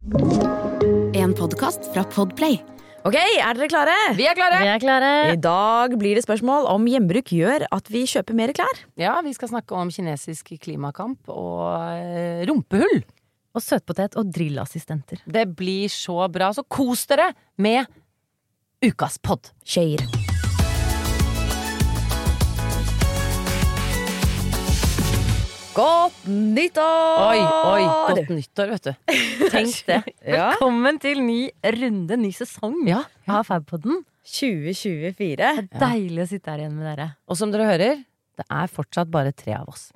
En podkast fra Podplay. Ok, er dere klare? Vi er klare! Vi er klare. I dag blir det spørsmål om hjembruk gjør at vi kjøper mer klær. Ja, vi skal snakke om kinesisk klimakamp og eh, rumpehull. Og søtpotet og drillassistenter. Det blir så bra, så kos dere med ukas pod. Skeier. Godt nyttår! Oi, oi, godt nyttår, vet du. Tenk det. Ja. Velkommen til ny runde, ny sesong Ja, av Fabpodden. 2024. Det er Deilig å sitte her igjen med dere. Og som dere hører, det er fortsatt bare tre av oss.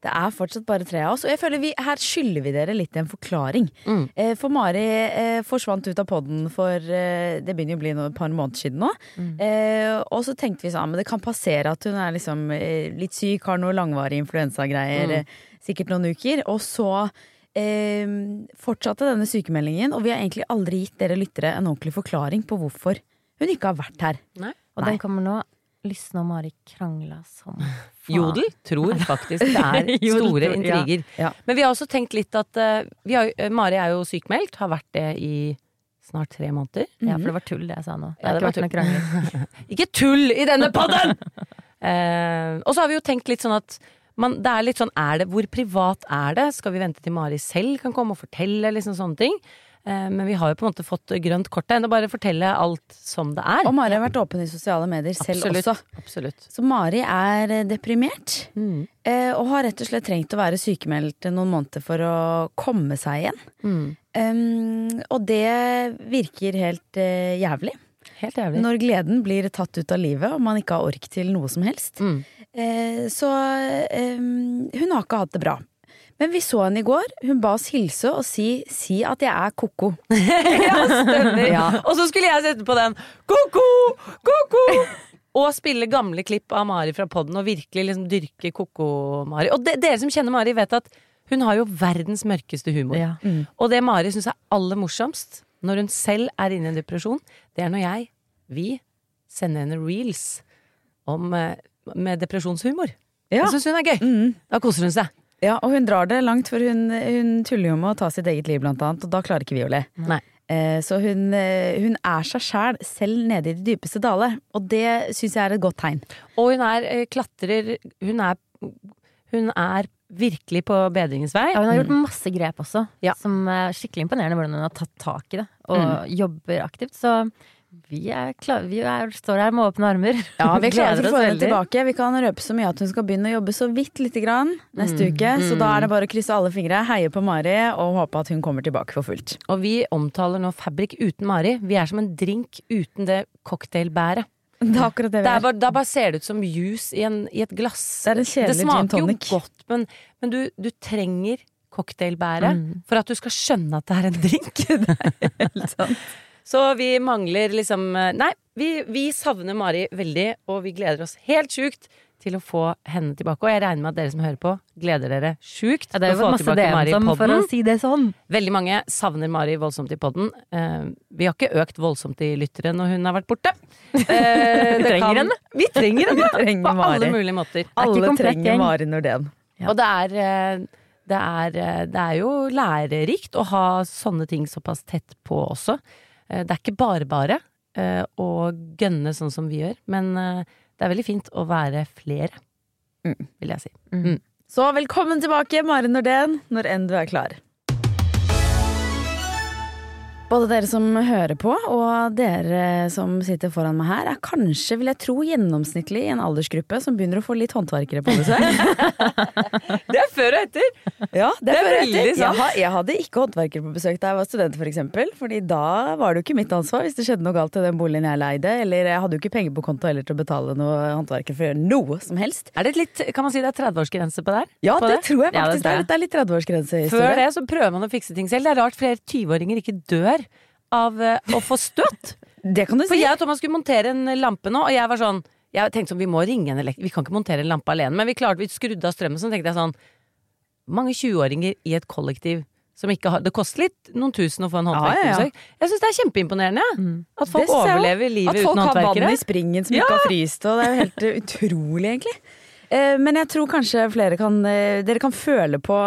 Det er fortsatt bare tre av oss, og jeg føler vi, her skylder vi dere litt en forklaring. Mm. Eh, for Mari eh, forsvant ut av podden for eh, det begynner å bli noe, et par måneder siden nå. Eh, og så tenkte vi sånn, men det kan passere at hun er liksom eh, litt syk, har noe langvarig influensagreier, Mm. sikkert noen uker. Og så eh, fortsatte denne sykemeldingen, og vi har egentlig aldri gitt dere lyttere en ordentlig forklaring på hvorfor hun ikke har vært her. Og den kommer nå. Lysne og Mari krangla som faen. Jodel tror faktisk det er store intriger. Ja, ja. Men vi har også tenkt litt at eh, vi har, eh, Mari er jo sykmeldt, har vært det i snart tre måneder. Ja, for det var tull, det jeg sa nå. Det Ja, det var tull. krangling. Ikke tull i denne podden! uh, og så har vi jo tenkt litt sånn at man, det er litt sånn, er det, hvor privat er det? Skal vi vente til Mari selv kan komme og fortelle liksom sånne ting? Eh, men vi har jo på en måte fått grønt kort. Enn å bare fortelle alt som det er. Og Mari har vært åpen i sosiale medier selv Absolutt. også. Absolutt. Så Mari er eh, deprimert. Mm. Eh, og har rett og slett trengt å være sykemeldt noen måneder for å komme seg igjen. Mm. Um, og det virker helt uh, jævlig. Helt jævlig. Når gleden blir tatt ut av livet og man ikke har ork til noe som helst. Mm. Eh, så um, hun har ikke hatt det bra. Men vi så henne i går. Hun ba oss hilse og si, si at jeg er ko-ko. ja, stemmer. Ja. Og så skulle jeg sette på den ko-ko, ko-ko! Og spille gamle klipp av Mari fra podden og virkelig liksom dyrke Koko-Mari. Og de, dere som kjenner Mari, vet at hun har jo verdens mørkeste humor. Ja. Og det Mari syns er aller morsomst når hun selv er inne i en depresjon, det er når jeg, vi, sender henne reels om, eh, med depresjonshumor. Ja. Jeg syns hun er gøy. Mm. Da koser hun seg. Ja, og hun drar det langt, for hun, hun tuller jo med å ta sitt eget liv, blant annet. Og da klarer ikke vi å le. Nei. Eh, Så hun, eh, hun er seg sjæl, selv nede i de dypeste daler. Og det syns jeg er et godt tegn. Og hun er eh, klatrer Hun er, hun er virkelig på bedringens vei. Ja, hun har gjort masse grep også, Ja. som er skikkelig imponerende hvordan hun har tatt tak i det og jobber aktivt. Så vi, er klar, vi er, står her med åpne armer. Ja, Vi er klare til å få henne tilbake. Vi kan røpe så mye at hun skal begynne å jobbe så vidt lite grann neste uke. Så da er det bare å krysse alle fingre, heie på Mari og håpe at hun kommer tilbake for fullt. Og vi omtaler nå Fabrik uten Mari. Vi er som en drink uten det cocktailbæret. Det er akkurat det vi er er. da bare ser det ut som juice i, en, i et glass. Det er det smaker jo godt, men, men du, du trenger cocktailbæret for at du skal skjønne at det er en drink. Så vi mangler liksom Nei, vi, vi savner Mari veldig, og vi gleder oss helt sjukt til å få henne tilbake. Og jeg regner med at dere som hører på, gleder dere sjukt Ja, det er til å få masse tilbake Mari i podden. si sånn. Veldig mange savner Mari voldsomt i podden. Eh, vi har ikke økt voldsomt i lyttere når hun har vært borte. Eh, vi trenger henne. Vi trenger henne! Vi trenger På alle mulige måter. Alle trenger. Mari Nordén. Og det er, eh, det, er, eh, det er jo lærerikt å ha sånne ting såpass tett på også. Eh, Det er ikke bare bare eh, å gønne sånn som vi gjør, men eh, det er veldig fint å være flere, vil jeg si. Så velkommen tilbake, Mari Nordén, når enn du er klar. Både dere som hører på, og dere som sitter foran meg her, er kanskje, vil jeg tro, gjennomsnittlig i en aldersgruppe som begynner å få litt håndverkere på besøk. Det er før og etter! Ja, det Det er før veldig sant. Jeg, jeg hadde ikke håndverkere på besøk da jeg var student, for eksempel. Fordi da var det jo ikke mitt ansvar hvis det skjedde noe galt i den boligen jeg leide. Eller jeg hadde jo ikke penger på konto heller til å betale noe håndverker for å gjøre noe som helst. Er det litt, kan man si det er 30-årsgrense på det her? Ja, det, det, tror jeg Ja, det faktisk. tror jeg. det, er, er litt 30-årsgrense. i Før det så prøver man å fikse ting selv. Det er rart flere 20-åringer ikke dør av eh, å få støt. Det kan du For jeg og Thomas skulle montere en lampe nå, og jeg var sånn Jeg tenkte sånn, vi må ringe en elektriker Vi kan ikke montere en lampe alene, men vi klarte vi skrudde av strømmen. Så tenkte jeg sånn Mange 20-åringer i et kollektiv som ikke har Det koster litt noen tusen å få en Ja, ja, ja. Jeg syns det er kjempeimponerende. Mm. At folk overlever livet uten håndverkere. At folk har vann i springen som ikke har fryst. Og det er jo helt utrolig, egentlig. Eh, Men jeg tror kanskje flere kan eh, Dere kan føle på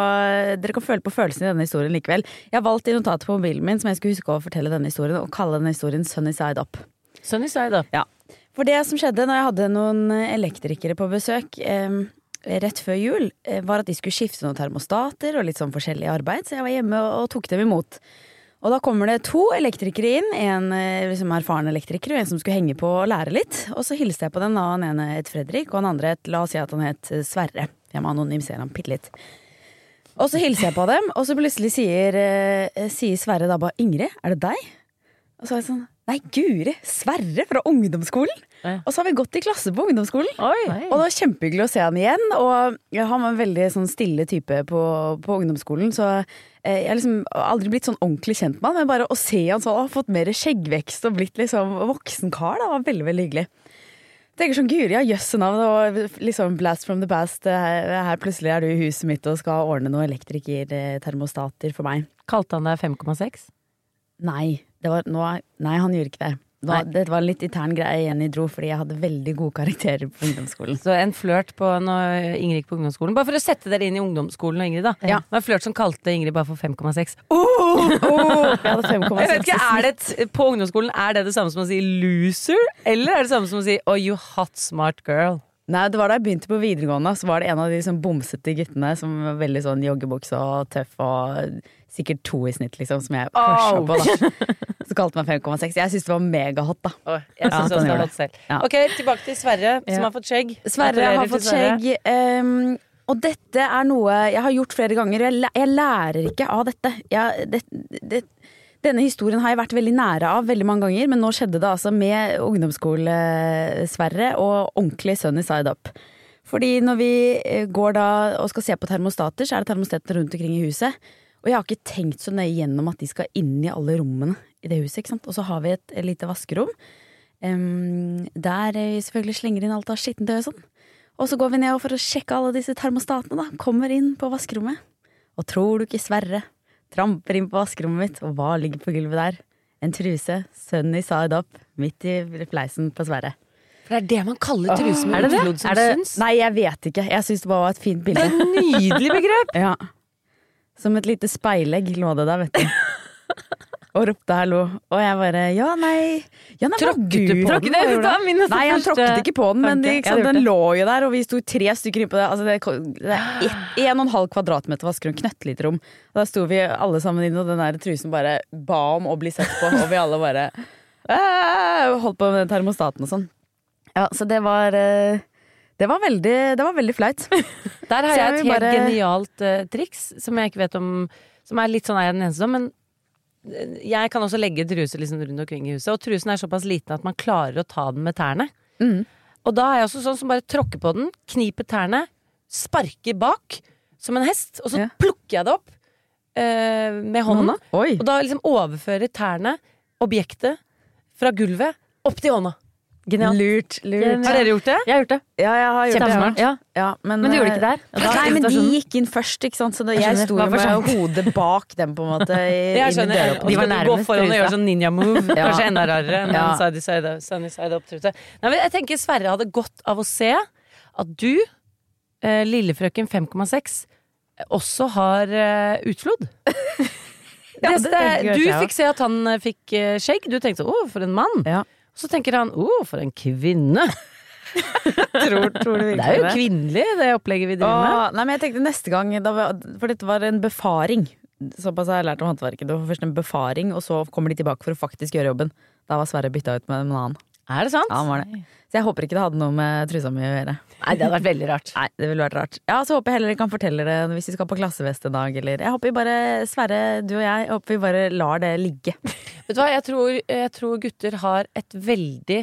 Dere kan føle på følelsen i denne historien likevel. Jeg har valgt i notatet på mobilen min som jeg skulle huske å fortelle denne historien, og kalle denne historien Sunny Side Up. Sunny side up. For det som skjedde når jeg hadde noen elektrikere på besøk eh, rett før jul, eh, var at de skulle skifte noen termostater og litt sånn forskjellig arbeid, så jeg var hjemme og tok dem imot. Og da kommer det to elektrikere inn, en eh, liksom erfaren elektriker og en som skulle henge på og lære litt. Og så hilste jeg på den, da han ene het Fredrik, og han andre het, la oss si at han het eh, Sverre. Jeg må anonymisere ham bitte litt. Og så hilser jeg på dem, og så plutselig sier, eh, sier Sverre da bare 'Ingrid, er det deg?' Og så er jeg sånn Nei, Guri! Sverre fra ungdomsskolen! Ja. Og så har vi gått i klasse på ungdomsskolen. Oi! Og det var kjempehyggelig å se han igjen. Og han var en veldig sånn stille type på, på ungdomsskolen, så eh, jeg har liksom aldri blitt sånn ordentlig kjent med han. Men bare å se han sånn, har fått mer skjeggvekst og blitt liksom voksen kar, da, var veldig, veldig hyggelig. Tenker sånn, Guri, ja, jøsse navn, og liksom blast from the past. Her, her plutselig er du i huset mitt og skal ordne noen elektrikertermostater for meg. Kalte han deg 5,6? Nei, det var, nå, nei, han gjorde ikke det. Var, det var en litt intern greie Jenny dro, fordi jeg hadde veldig gode karakterer på ungdomsskolen. Så en flørt på når Ingrid gikk på ungdomsskolen. Bare for å sette dere inn i ungdomsskolen og Ingrid, da. Ja. Det var en flørt som kalte Ingrid bare for 5,6. Oh, jeg hadde 5,6 Jeg vet ikke, er det På ungdomsskolen, er det det samme som å si loser? Eller er det samme som å si oh, you hot smart girl? Nei, det var da jeg begynte på videregående, så var det en av de sånn bomsete guttene som var veldig sånn joggebukse og tøff og sikkert to i snitt, liksom, som jeg pusha oh! på, da. Så kalte meg 5,6. Jeg syntes det var megahot, da. Oh, jeg Ja, også det var hot selv. Ja. Ok, tilbake til Sverre, som Ja. har fått skjegg. Sverre har fått skjegg. Um, og dette er noe jeg har gjort flere ganger. Jeg lærer ikke av dette. Jeg, det, det, denne historien har jeg vært veldig nære av veldig mange ganger, men nå skjedde det altså med ungdomsskole-Sverre og ordentlig sunny side up. Fordi når vi eh, går da og skal se på termostater, så er det termostater rundt omkring i huset. Og jeg har ikke tenkt så nøye gjennom at de skal inn i alle rommene i det huset. ikke sant? Og så har vi et, lite vaskerom. Um, der vi selvfølgelig slenger inn alt av skittentøy og sånn. Og så går vi ned for å sjekke alle disse termostatene, da. Kommer inn på vaskerommet. Og tror du ikke Sverre tramper inn på vaskerommet mitt, og hva ligger på gulvet der? En truse, sunny side up, midt i fleisen på Sverre. For det er det man kaller truse med Er det det? utflod som Er syns. Nei, jeg vet ikke. Jeg syns det bare var et fint bilde. Det er et nydelig begrep! Ja. Som et lite speilegg lå det der, vet du. Og ropte hallo. Og jeg bare ja, nei ja, nei, Tråkket du på den? den? Det var min Nei, han tråkket ikke på den, men det, sant, gjort den lå jo der, og vi sto tre stykker innpå det. Altså, det, det er ett- en og en halv kvadratmeter vaskerom, knøttlite rom. Da sto vi alle sammen inn, og den der trusen bare ba om å bli sett på, og vi alle bare «Æ!» holdt på med den termostaten og sånn. Ja, så det var eh, det var veldig, det var veldig flaut. Der har jeg jeg et helt bare- genialt uh, triks som jeg ikke vet om Som er litt sånn er jeg den eneste om, men jeg kan også legge truse liksom rundt omkring i huset, og trusen er såpass liten at man klarer å ta den med tærne. Mm. Og da er jeg også sånn som bare tråkker på den, kniper tærne, sparker bak som en hest, og så Ja. plukker jeg det opp eh, med hånda. Og da liksom overfører tærne objektet fra gulvet opp til hånda. Genialt. Lurt. lurt. Har dere gjort det? Jeg har gjort det. Ja, jeg har gjort det. Ja. Ja, men, Men du gjorde det ikke der? da- Nei, men de gikk inn først, ikke sant. Så det, Jeg jeg sto jo med hodet bak dem, på en måte. I, Jeg skjønner. De var du gå nærmest foran og gjøre sånn ninja move. Ja. Kanskje enda rarere enn Ja. en side, side, sunny side up-trute. Nei, men jeg tenker Sverre hadde godt av å se at du, eh, lillefrøken 5,6, også har eh, utflod. Ja, Det- det du fikk se at han eh, fikk eh, skjegg. Du tenkte 'å, for en mann'. Så tenker han 'å, for en kvinne'. Tror, tror du Det er jo kvinnelig, det opplegget vi driver med. Åh, nei, men jeg tenkte neste gang, for dette var en befaring. såpass har jeg lært om håndverket. Det var først en befaring, og så kommer de tilbake for å faktisk gjøre jobben. Da var Sverre bytta ut med en annen. Er det sant? Ja, han var det. Så jeg håper ikke det hadde noe med trusa mi å gjøre. Nei, det hadde vært veldig rart. Nei, det ville vært rart. Ja, så håper jeg heller dere kan fortelle det hvis vi skal på klassefest en dag, eller Jeg håper vi bare, Sverre, du og jeg, jeg håper vi bare lar det ligge. Vet du hva, jeg tror, jeg tror gutter har et veldig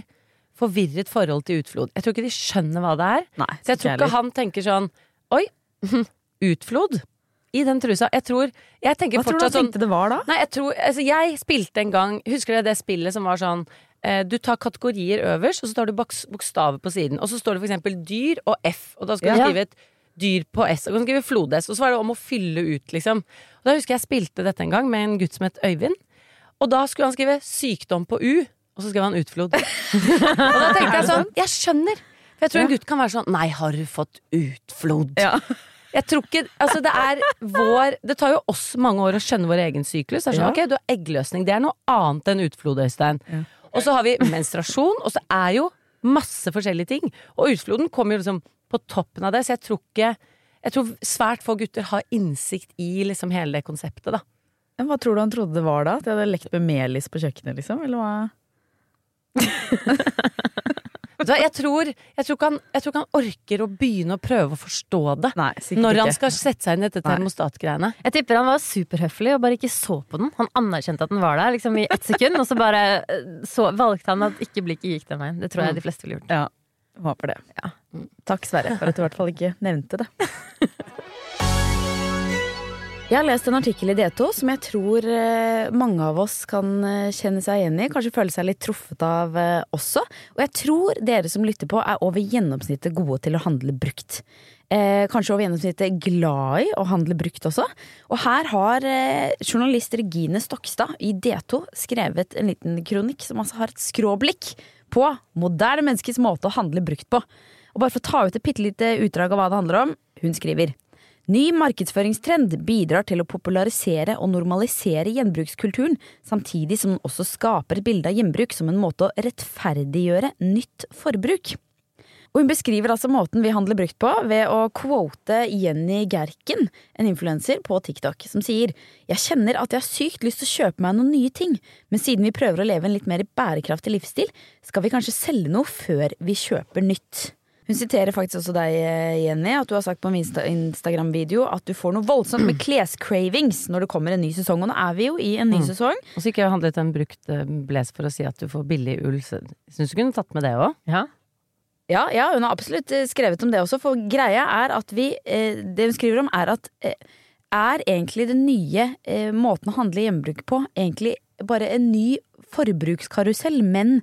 forvirret forhold til utflod. Jeg tror ikke de skjønner hva det er. Nei, Så jeg tror ikke han tenker sånn Oi, utflod i den trusa. Jeg tror Jeg Hva tror du han sånn tenkte det var da? Nei, jeg tror Altså, jeg spilte en gang Husker dere det spillet som var sånn du tar kategorier øverst, og så tar du boks- bokstaver på siden. Og så står det for eksempel dyr og F, og da skal du skrive et dyr på S. Og kan skrive flod-S, og så var det om å fylle ut, liksom. Og da husker jeg spilte dette en gang med en gutt som het Øyvind. Og da skulle han skrive sykdom på U, og så skrev han utflod. og da tenkte jeg sånn, jeg skjønner. For jeg tror en gutt kan være sånn Nei, har du fått utflod? Ja. Jeg tror ikke Altså, det er vår Det tar jo oss mange år å skjønne vår egen syklus. Sånn, Ja. ok, du har eggløsning. Det er noe annet enn utflod, Øystein. Ja. Og så har vi menstruasjon, og så er jo masse forskjellige ting. Og utfloden kommer jo liksom på toppen av det, så jeg tror ikke Jeg tror svært få gutter har innsikt i liksom hele det konseptet, da. Men Hva tror du han trodde det var da? At de hadde lekt med melis på kjøkkenet, liksom? Eller hva? Jeg tror, jeg, tror ikke han, jeg tror ikke han orker å begynne å prøve å forstå det. Nei, Når han skal sette seg inn i dette termostatgreiene. Jeg tipper han var superhøflig og bare ikke så på den. Han anerkjente at den var der liksom i ett sekund, og så bare eh, så, valgte han at ikke blikket gikk den veien. Det tror jeg de fleste ville gjort. Ja, håper det. Takk, Sverre, for at du i hvert fall ikke nevnte det. Jeg har lest en artikkel i D2 som jeg tror eh, mange av oss kan eh, kjenne seg igjen i. Kanskje føle seg litt truffet av eh, også. Og jeg tror dere som lytter på er over gjennomsnittet gode til å handle brukt. Eh, kanskje over gjennomsnittet glad i å handle brukt også. Og her har eh, journalist Regine Stokstad i D2 skrevet en liten kronikk som altså har et skråblikk på moderne menneskets måte å handle brukt på. Og bare for å ta ut et bitte lite utdrag av hva det handler om, hun skriver Ny markedsføringstrend bidrar til å popularisere og normalisere gjenbrukskulturen, samtidig som den også skaper et bilde av gjenbruk som en måte å rettferdiggjøre nytt forbruk. Og hun beskriver altså måten vi handler brukt på ved å quote Jenny Gerken, en influenser på TikTok, som sier Jeg kjenner at jeg har sykt lyst til å kjøpe meg noen nye ting, men siden vi prøver å leve en litt mer bærekraftig livsstil, skal vi kanskje selge noe før vi kjøper nytt. Hun siterer faktisk også deg, Jenny, at du har sagt på min Insta Instagram-video at du får noe voldsomt med klescravings når det kommer en ny sesong. Og nå er vi jo i en ny sesong. Og så ikke handlet en brukt bles blazer for å si at du får billig ull. Jeg syns du kunne tatt med det òg. Ja. Ja, ja, hun har absolutt eh, skrevet om det også, for greia er at vi eh, Det hun skriver om, er at eh, er egentlig den nye eh, måten å handle hjemmebruk på egentlig bare en ny forbrukskarusell, men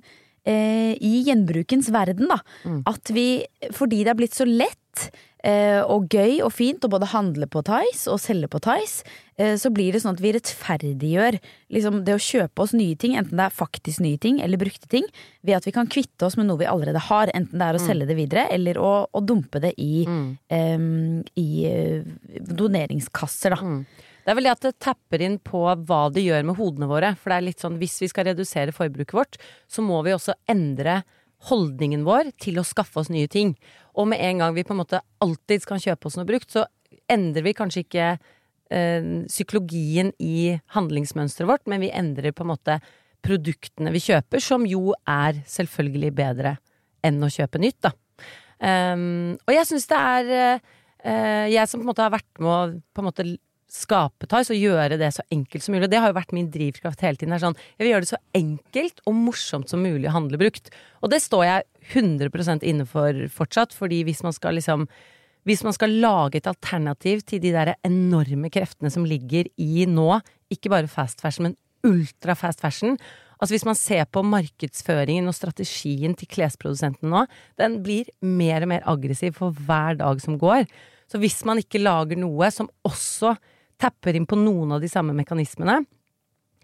eh, i gjenbrukens verden, da. At vi, fordi det er blitt så lett eh, og gøy og fint å både handle på Tice og selge på Tice, eh, så blir det sånn at vi rettferdiggjør liksom, det å kjøpe oss nye ting, enten det er faktisk nye ting eller brukte ting, ved at vi kan kvitte oss med noe vi allerede har, enten det er å selge det videre eller å, å dumpe det i, eh, i eh, doneringskasser, da. Det er vel det at det tapper inn på hva det gjør med hodene våre. For det er litt sånn, hvis vi skal redusere forbruket vårt, så må vi også endre holdningen vår til å skaffe oss nye ting. Og med en gang vi på en måte alltid skal kjøpe oss noe brukt, så endrer vi kanskje ikke eh, psykologien i handlingsmønsteret vårt, men vi endrer på en måte produktene vi kjøper, som jo er selvfølgelig bedre enn å kjøpe nytt, da. Um, og jeg syns det er uh, Jeg som på en måte har vært med å på en måte skape Tice og gjøre det så enkelt som mulig. Det har jo vært min drivkraft hele tiden. Sånn, jeg vil gjøre det så enkelt og morsomt som mulig å handle brukt. Og det står jeg 100% inne for fortsatt, fordi hvis man skal liksom hvis man skal lage et alternativ til de der enorme kreftene som ligger i nå, ikke bare fast fashion, men ultra fast fashion Altså Hvis man ser på markedsføringen og strategien til klesprodusentene nå, den blir mer og mer aggressiv for hver dag som går. Så hvis man ikke lager noe som også tapper inn på noen av de samme mekanismene,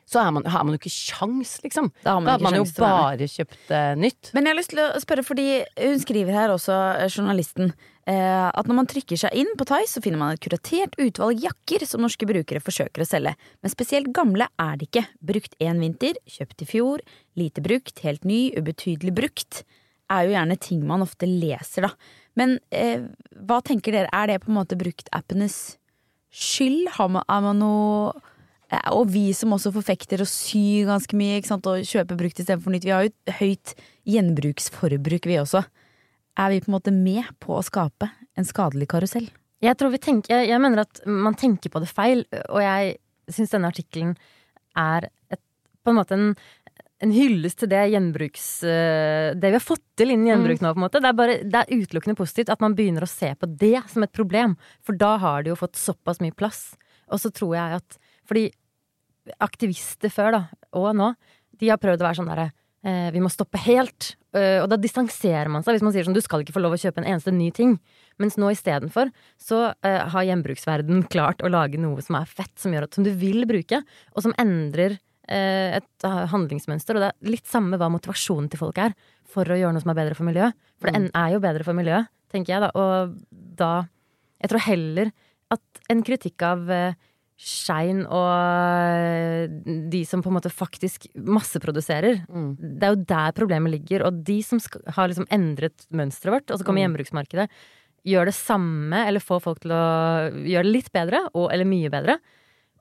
så er man, har man jo ikke kjangs, liksom. Da har man Da ikke man jo sjans bare kjøpt uh, nytt. Men jeg har lyst til å spørre, fordi hun skriver her også, eh, journalisten, eh, at når man trykker seg inn på Thais, så finner man et kuratert utvalg jakker som norske brukere forsøker å selge. Men spesielt gamle er det ikke. Brukt én vinter, kjøpt i fjor, lite brukt, helt ny, ubetydelig brukt. Er jo gjerne ting man ofte leser, da. Men eh, hva tenker dere, er det på en måte bruktappenes skyld? Har man, er man noe eh, Og vi som også forfekter å sy ganske mye og kjøpe brukt istedenfor nytt. Vi har jo et høyt gjenbruksforbruk, vi også. Er vi på en måte med på å skape en skadelig karusell? Jeg tror vi tenker, jeg mener at man tenker på det feil, og jeg syns denne artikkelen er et, på en måte en, en hyllest til det gjenbruks... eh, Det vi har fått til innen gjenbruk nå, på en måte. Det er, bare, det er utelukkende positivt at man begynner å se på det som et problem. For da har det jo fått såpass mye plass. Og så tror jeg at Fordi aktivister før, da, og nå, de har prøvd å være sånn derre eh, Vi må stoppe helt. Eh, og da distanserer man seg hvis man sier sånn du skal ikke få lov å kjøpe en eneste ny ting. Mens nå istedenfor så eh, har gjenbruksverden klart å lage noe som er fett, som, gjør at, som du vil bruke, og som endrer et eh, handlingsmønster. Og det er litt samme hva motivasjonen til folk er for å gjøre noe som er bedre for miljøet. For det er jo bedre for miljøet, tenker jeg da. Og da Jeg tror heller at en kritikk av Schein og eh, de som på en måte faktisk masseproduserer. Det er jo der problemet ligger. Og de som har liksom endret mønsteret vårt, og så kommer hjemmebruksmarkedet, gjør det samme, eller får folk til å gjøre det litt bedre, og, eller mye bedre.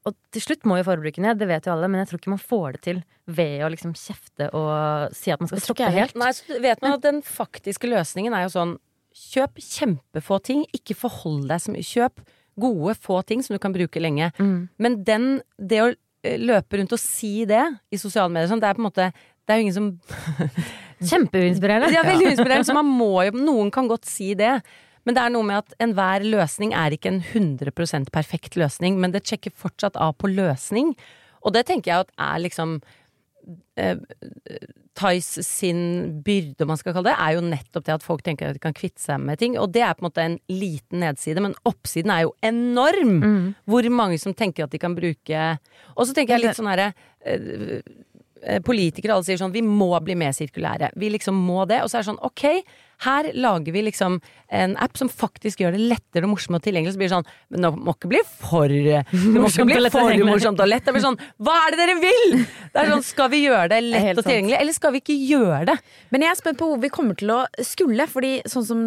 Og til slutt må jo forbruket ned, det vet jo alle, men jeg tror ikke man får det til ved å liksom kjefte og si at man skal stoppe helt. Nei, så vet man at den faktiske løsningen er jo sånn Kjøp kjempefå ting, ikke forhold deg så mye. Kjøp gode, få ting som du kan bruke lenge. Mm. Men den, det å eh, løpe rundt og si det i sosiale medier, sånn, det er på en måte Det er jo ingen som Kjempeinspirerende. Det er veldig inspirerende, så man må jo Noen kan godt si det. Men det er noe med at enhver løsning er ikke en 100% perfekt løsning, men det sjekker fortsatt av på løsning. Og det tenker jeg at er liksom eh, Thais sin byrde, om man skal kalle det, er jo nettopp det at folk tenker at de kan kvitte seg med ting. Og det er på en måte en liten nedside, men oppsiden er jo enorm! Hvor mange som tenker at de kan bruke Og så tenker jeg litt sånn herre eh, eh, Politikere alle sier sånn Vi må bli mer sirkulære. Vi liksom må det. Og så er det sånn ok, her lager vi liksom en app som faktisk gjør det lettere og morsomt og tilgjengelig. Så blir det sånn Men det må ikke bli for Det må ikke bli for morsomt og lett. Det blir sånn Hva er det dere vil?! Det er sånn Skal vi gjøre det lett og tilgjengelig, eller skal vi ikke gjøre det? Men jeg er spent på hvor vi kommer til å skulle. Fordi sånn som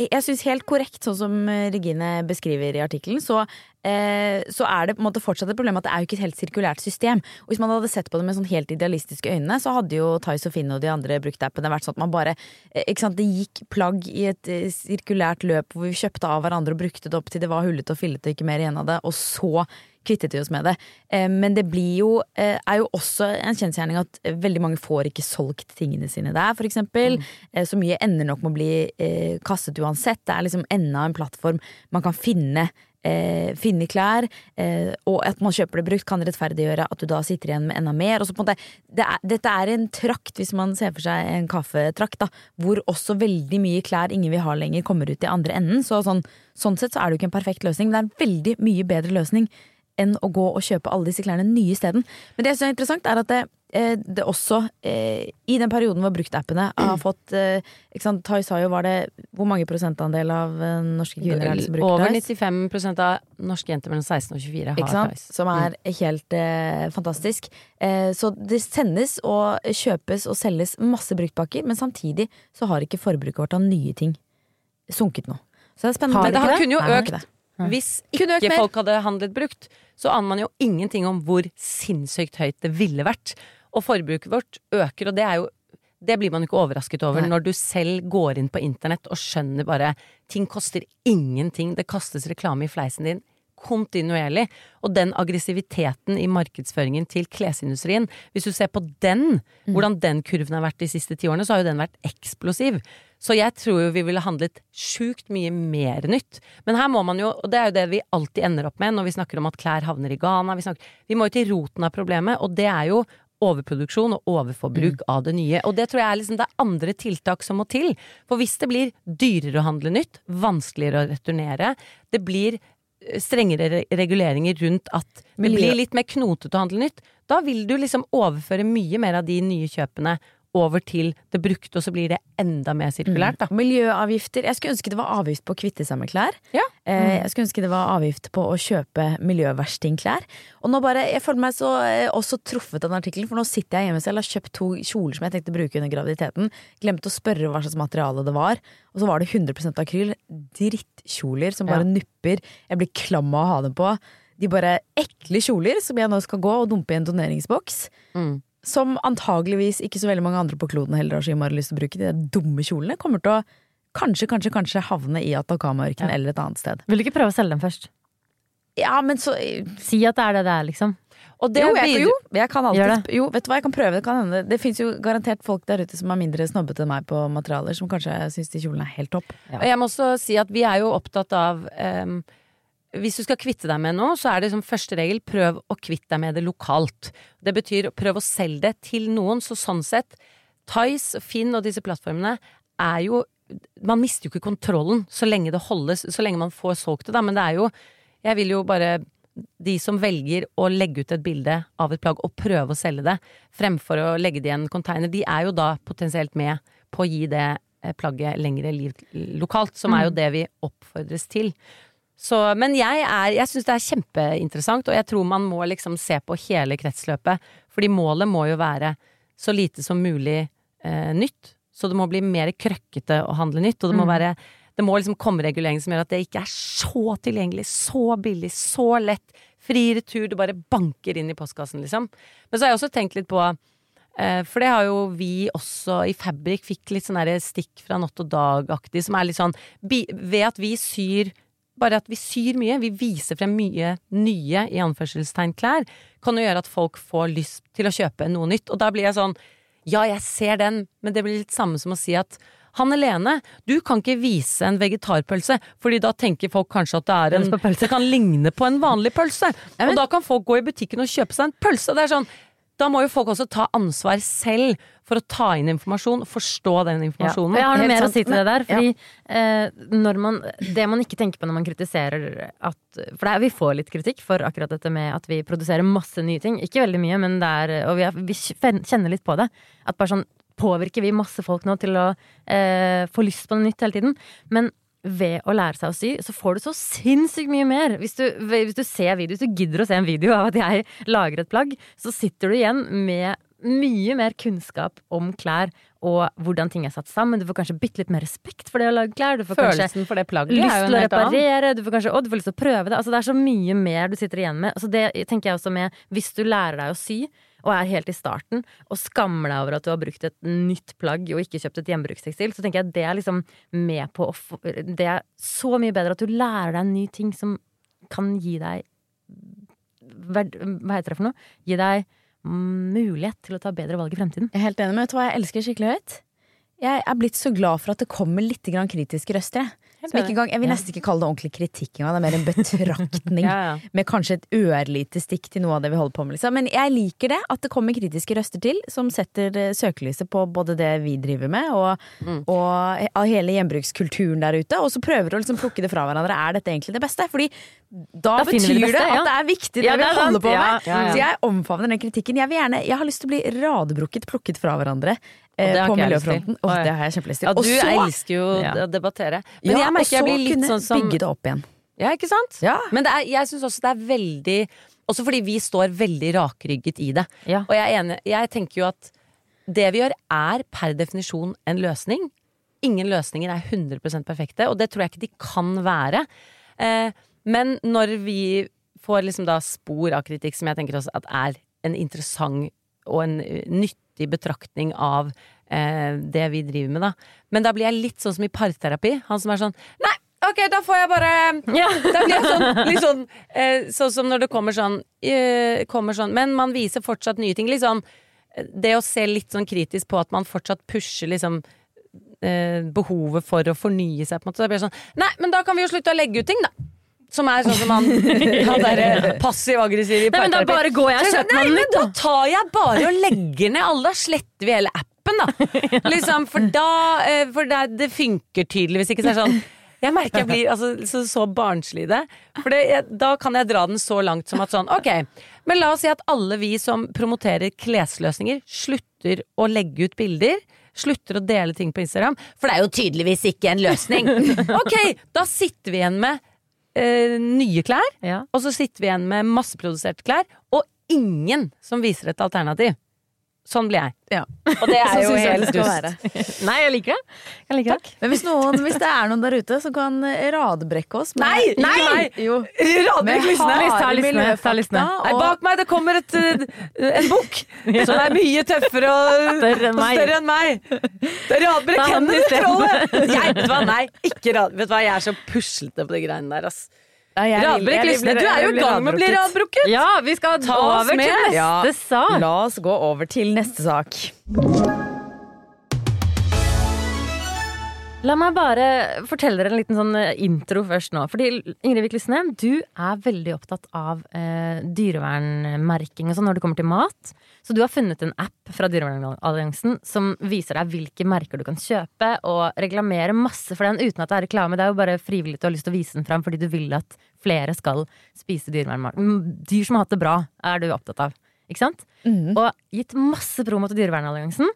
Jeg syns helt korrekt, sånn som Regine beskriver i artikkelen, så, eh, så er det på en måte fortsatt et problem at det er jo ikke et helt sirkulært system. Og hvis man hadde sett på det med sånn helt idealistiske øyne, så hadde jo Tice og Finn og de andre bruktappene vært sånn at man bare eh, Ikke sant, det gikk plagg i et eh, sirkulært løp hvor vi kjøpte av hverandre og brukte det opp til det var hullete og fillete og ikke mer igjen av det, og så kvittet vi oss med det. Eh, Men det blir jo, eh, er jo også en kjensgjerning at eh, veldig mange får ikke solgt tingene sine der, eksempel. Eh, Så mye ender nok med å bli eh, kastet uansett. Det er liksom enda en plattform man kan finne. Eh, finne klær, eh, og at man kjøper det brukt, kan rettferdiggjøre at du da sitter igjen med enda mer. Og så måte, det er, dette er en trakt, hvis man ser for seg en kaffetrakt, da, hvor også veldig mye klær ingen vil ha lenger, kommer ut i andre enden. Så sånn, sånn sett så er det jo ikke en perfekt løsning, men det er en veldig mye bedre løsning enn å gå og kjøpe alle disse klærne nye isteden. Men det som er interessant, er at det, eh, det også, eh, i den perioden hvor bruktappene har fått eh, sant, Thais har jo, var det Hvor mange prosentandel av norske kvinner er det som bruker Over 95% av norske jenter mellom 16 og 24 har Thais. Som er helt eh, fantastisk. Eh, så det sendes og kjøpes og selges masse bruktpakker, men samtidig så har ikke forbruket vårt av nye ting sunket nå. Så det er spennende. Har det har- det? kunne jo det økt. Hvis ikke folk hadde handlet brukt, så aner man jo ingenting om hvor sinnssykt høyt det ville vært. Og forbruket vårt øker, og det er jo det blir man ikke overrasket over Nei. når du selv går inn på internett og skjønner bare ting koster ingenting. Det kastes reklame i fleisen din kontinuerlig. Og den aggressiviteten i markedsføringen til klesindustrien, hvis du ser på den, hvordan den kurven har vært de siste ti årene, så har jo den vært eksplosiv. Så jeg tror jo vi ville handlet sjukt mye mer nytt. Men her må man jo, og det er jo det vi alltid ender opp med når vi snakker om at klær havner i Ghana. Vi, snakker, vi må jo til roten av problemet, og det er jo overproduksjon og overforbruk av det nye. Og det tror jeg er liksom det er andre tiltak som må til. For hvis det blir dyrere å handle nytt, vanskeligere å returnere, det blir eh, strengere reguleringer rundt at det blir litt mer knotete å handle nytt, da vil du liksom overføre mye mer av de nye kjøpene over til det brukte, og så blir det enda mer sirkulært, da. Miljøavgifter. Jeg skulle ønske det var avgift på å kvitte seg med klær. Ja. Mm. jeg skulle ønske det var avgift på å kjøpe miljøverstingklær. Og nå bare, jeg føler meg så eh, også truffet av den artikkelen, for nå sitter jeg hjemme selv og har kjøpt to kjoler som jeg tenkte å bruke under graviditeten. Glemte å spørre hva slags materiale det var, og så var det 100% akryl. Drittkjoler som bare Ja. nupper. Jeg blir klam av å ha dem på. De bare ekle kjoler som jeg nå skal gå og dumpe i en doneringsboks. Mm. Som antageligvis ikke så veldig mange andre på kloden heller har så innmari lyst til å bruke. De dumme kjolene kommer til å kanskje, kanskje, kanskje havne i Atacama-ørkenen eller et annet sted. Vil du ikke prøve å selge dem først? Ja, men så Si at det er det det er, liksom. Og det jo, jeg, jo, jeg kan alltid Jo, vet du hva, jeg kan prøve. Det kan hende. Det fins jo garantert folk der ute som er mindre snobbete enn meg på materialer, som kanskje syns de kjolene er helt topp. Og jeg må også si at vi er jo opptatt av ehm, Hvis du skal kvitte deg med noe, så er det som første regel prøv å kvitte deg med det lokalt. Det betyr prøv å selge det til noen. Så sånn sett, Tice, Finn og disse plattformene er jo Man mister jo ikke kontrollen så lenge det holdes, så lenge man får solgt det, da. Men det er jo Jeg vil jo bare de som velger å legge ut et bilde av et plagg og prøve å selge det, fremfor å legge det i en container, de er jo da potensielt med på å gi det eh, plagget lengre liv lokalt, som er jo det vi oppfordres til. Så, men jeg, er, jeg syns det er kjempeinteressant, og jeg tror man må liksom se på hele kretsløpet. Fordi målet må jo være så lite som mulig eh, nytt. Så det må bli mer krøkkete å handle nytt, og det må være det må liksom komme regulering som gjør at det ikke er så tilgjengelig, så billig, så lett. Fri retur, du bare banker inn i postkassen, liksom. Men så har jeg også tenkt litt på eh, For det har jo vi også i Fabrik fikk litt sånn stikk fra Natt og Dag-aktig, som er litt sånn Ved at vi syr bare at vi syr mye, vi viser frem mye nye i anførselstegn klær, kan jo gjøre at folk får lyst til å kjøpe noe nytt. Og da blir jeg sånn Ja, jeg ser den, men det blir litt samme som å si at Hanne Lene, du kan ikke vise en vegetarpølse, fordi da tenker folk kanskje at det er en pølse. Det kan ligne på en vanlig pølse. Og da kan folk gå i butikken og kjøpe seg en pølse. Det er sånn da må jo folk også ta ansvar selv for å ta inn informasjon, forstå den informasjonen. Ja, jeg har noe mer mer å si til det der. Ja. Fordi eh, når man, det man ikke tenker på når man kritiserer at For det er, vi får litt kritikk for akkurat dette med at vi produserer masse nye ting. Ikke veldig mye, men det er Og vi, er, vi kjenner litt på det. At bare sånn Påvirker vi masse folk nå til å eh, få lyst på noe nytt hele tiden? Men ved å lære seg å sy, så får du så sinnssykt mye mer. Hvis du, hvis du ser video, hvis du gidder å se en video av at jeg lager et plagg, så sitter du igjen med mye mer kunnskap om klær og hvordan ting er satt sammen. Du får kanskje bitte litt mer respekt for det å lage klær. Du får Følelsen for det plagget lyst til å reparere, du får kanskje, og du får lyst til å prøve det. Altså, det er så mye mer du sitter igjen med. Altså, det tenker jeg også med hvis du lærer deg å sy, og er helt i starten, og skammer deg over at du har brukt et nytt plagg og ikke kjøpt et gjenbrukstekstil, så tenker jeg det er liksom med på å få Det er så mye bedre at du lærer deg en ny ting som kan gi deg Hva heter det for noe? Gi deg mulighet til å ta bedre valg i fremtiden. Jeg er helt enig, men vet du hva jeg elsker skikkelig høyt? Jeg er blitt så glad for at det kommer litt kritiske røster. Engang, jeg vil nesten ikke kalle det ordentlig kritikk engang, det er mer en betraktning. Ja, ja. Med kanskje et ørlite stikk til noe av det vi holder på med. Liksom. Men jeg liker det, at det kommer kritiske røster til, som setter eh, søkelyset på både det vi driver med, og, Mm. og he- hele gjenbrukskulturen der ute. Og så prøver å liksom plukke det fra hverandre. Er dette egentlig det beste? Fordi da, Da betyr det beste, det ja. at det er viktig, det Ja, vi det er holder på med. Ja, ja, ja. Så jeg omfavner den kritikken. Jeg, gjerne, jeg har lyst til å bli radebrukket plukket fra hverandre på lyst til. miljøfronten. Åh, det har jeg kjempelyst til. Ja, du Også, elsker jo Ja. å debattere. Men ja, jeg merker jeg blir litt sånn som bygge det opp igjen. Ja, ikke sant? Ja. Men det er, jeg syns også det er veldig Også fordi vi står veldig rakrygget i det. Og jeg er enig, jeg tenker jo at det vi gjør er per definisjon en løsning. Ingen løsninger er 100 perfekte, og det tror jeg ikke de kan være. Eh, men når vi får liksom da spor av kritikk som jeg tenker også at er en interessant og en eh, i betraktning av eh, det vi driver med, da. Men da blir jeg litt sånn som i parterapi. Han som er sånn Nei, ok, da får jeg bare Ja. da blir jeg sånn, litt sånn eh, Sånn som når det kommer sånn, eh, kommer sånn Men man viser fortsatt nye ting. Liksom, eh, det å se litt sånn kritisk på at man fortsatt pusher liksom eh, behovet for å fornye seg, på en måte. Så blir jeg sånn Nei, men da kan vi jo slutte å legge ut ting, da. Som er sånn som han, han derre passiv-aggressiv i Nei, men da bare går jeg og kjøper meg nytt, da tar jeg bare og legger ned alle. Da sletter vi hele appen, da. Liksom, for da eh, For det, det funker tydeligvis ikke. Så det er sånn Jeg merker jeg blir altså, så, så barnslig i det. For det, jeg, da kan jeg dra den så langt som at sånn, ok, men la oss si at alle vi som promoterer klesløsninger, slutter å legge ut bilder. Slutter å dele ting på Instagram, for det er jo tydeligvis ikke en løsning. Ok, da sitter vi igjen med eh, nye klær, Ja. og så sitter vi igjen med masseproduserte klær, og ingen som viser et alternativ. Sånn blir jeg. Ja. Og det er jo helt dust. Nei, jeg liker det. Jeg liker det. Men hvis, noen, hvis det er noen der ute som kan radbrekke oss med- Nei, nei! Jo. Radbrekk Med lysene! Ta lysene. Nei, bak meg det kommer et, eh, en bukk som er mye tøffere og Større enn og meg. større enn meg. Det er Radbrekk hendene, i trollet! Jeg, vet du hva, nei, ikke rad... Vet du hva, jeg er så puslete på de greiene der, ass. Radbrekk bli- du er jo i gang med å bli radbrukket. Ja, vi skal Ta oss over til neste Ja, sak. La oss gå over til neste sak. La meg bare fortelle dere en liten sånn eh, intro først nå. Fordi Ingrid Vik Lysne, du er veldig opptatt av eh, dyrevernmerking og sånn når det kommer til mat. Så du har funnet en app fra Dyrevernalliansen som viser deg hvilke merker du kan kjøpe, og reklamere masse for den uten at det er reklame. Det er jo bare frivillig du har lyst til å vise den fram fordi du vil at flere skal spise dyrevernmat. Mm, Dyr som har hatt det bra, er du opptatt av. Ikke sant? Og gitt masse promo til Dyrevernalliansen.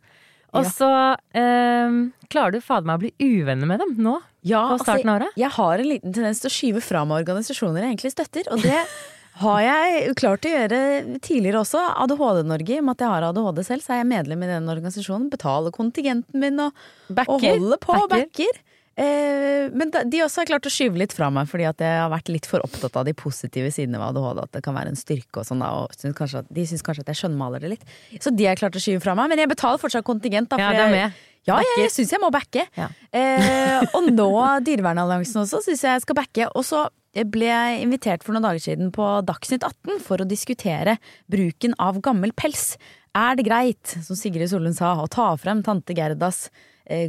Og så eh, klarer du fader meg å bli uvenner med dem nå. Ja, På starten av året? jeg har en liten tendens til å skyve fra meg organisasjoner jeg egentlig støtter, og det har jeg klart å gjøre tidligere også. ADHD-Norge, i og med at jeg har ADHD selv, så er jeg medlem i den organisasjonen. Betaler kontingenten min og, og holder på og Backer. Eh, men de også har klart å skyve litt fra meg, fordi at jeg har vært litt for opptatt av de positive sidene ved ADHD. At det kan være en styrke og sånn, og synes kanskje at, de syns kanskje at jeg skjønnmaler det litt. Så de har klart å skyve fra meg. Men jeg betaler fortsatt kontingent. Da, Ja, det er med. Ja, jeg, jeg syns jeg må backe. Ja. Eh, og nå Dyrevernalliansen også syns jeg skal backe. Og så ble jeg invitert for noen dager siden på Dagsnytt 18 for å diskutere bruken av gammel pels. Er det greit, som Sigrid Sollund sa, å ta frem tante Gerdas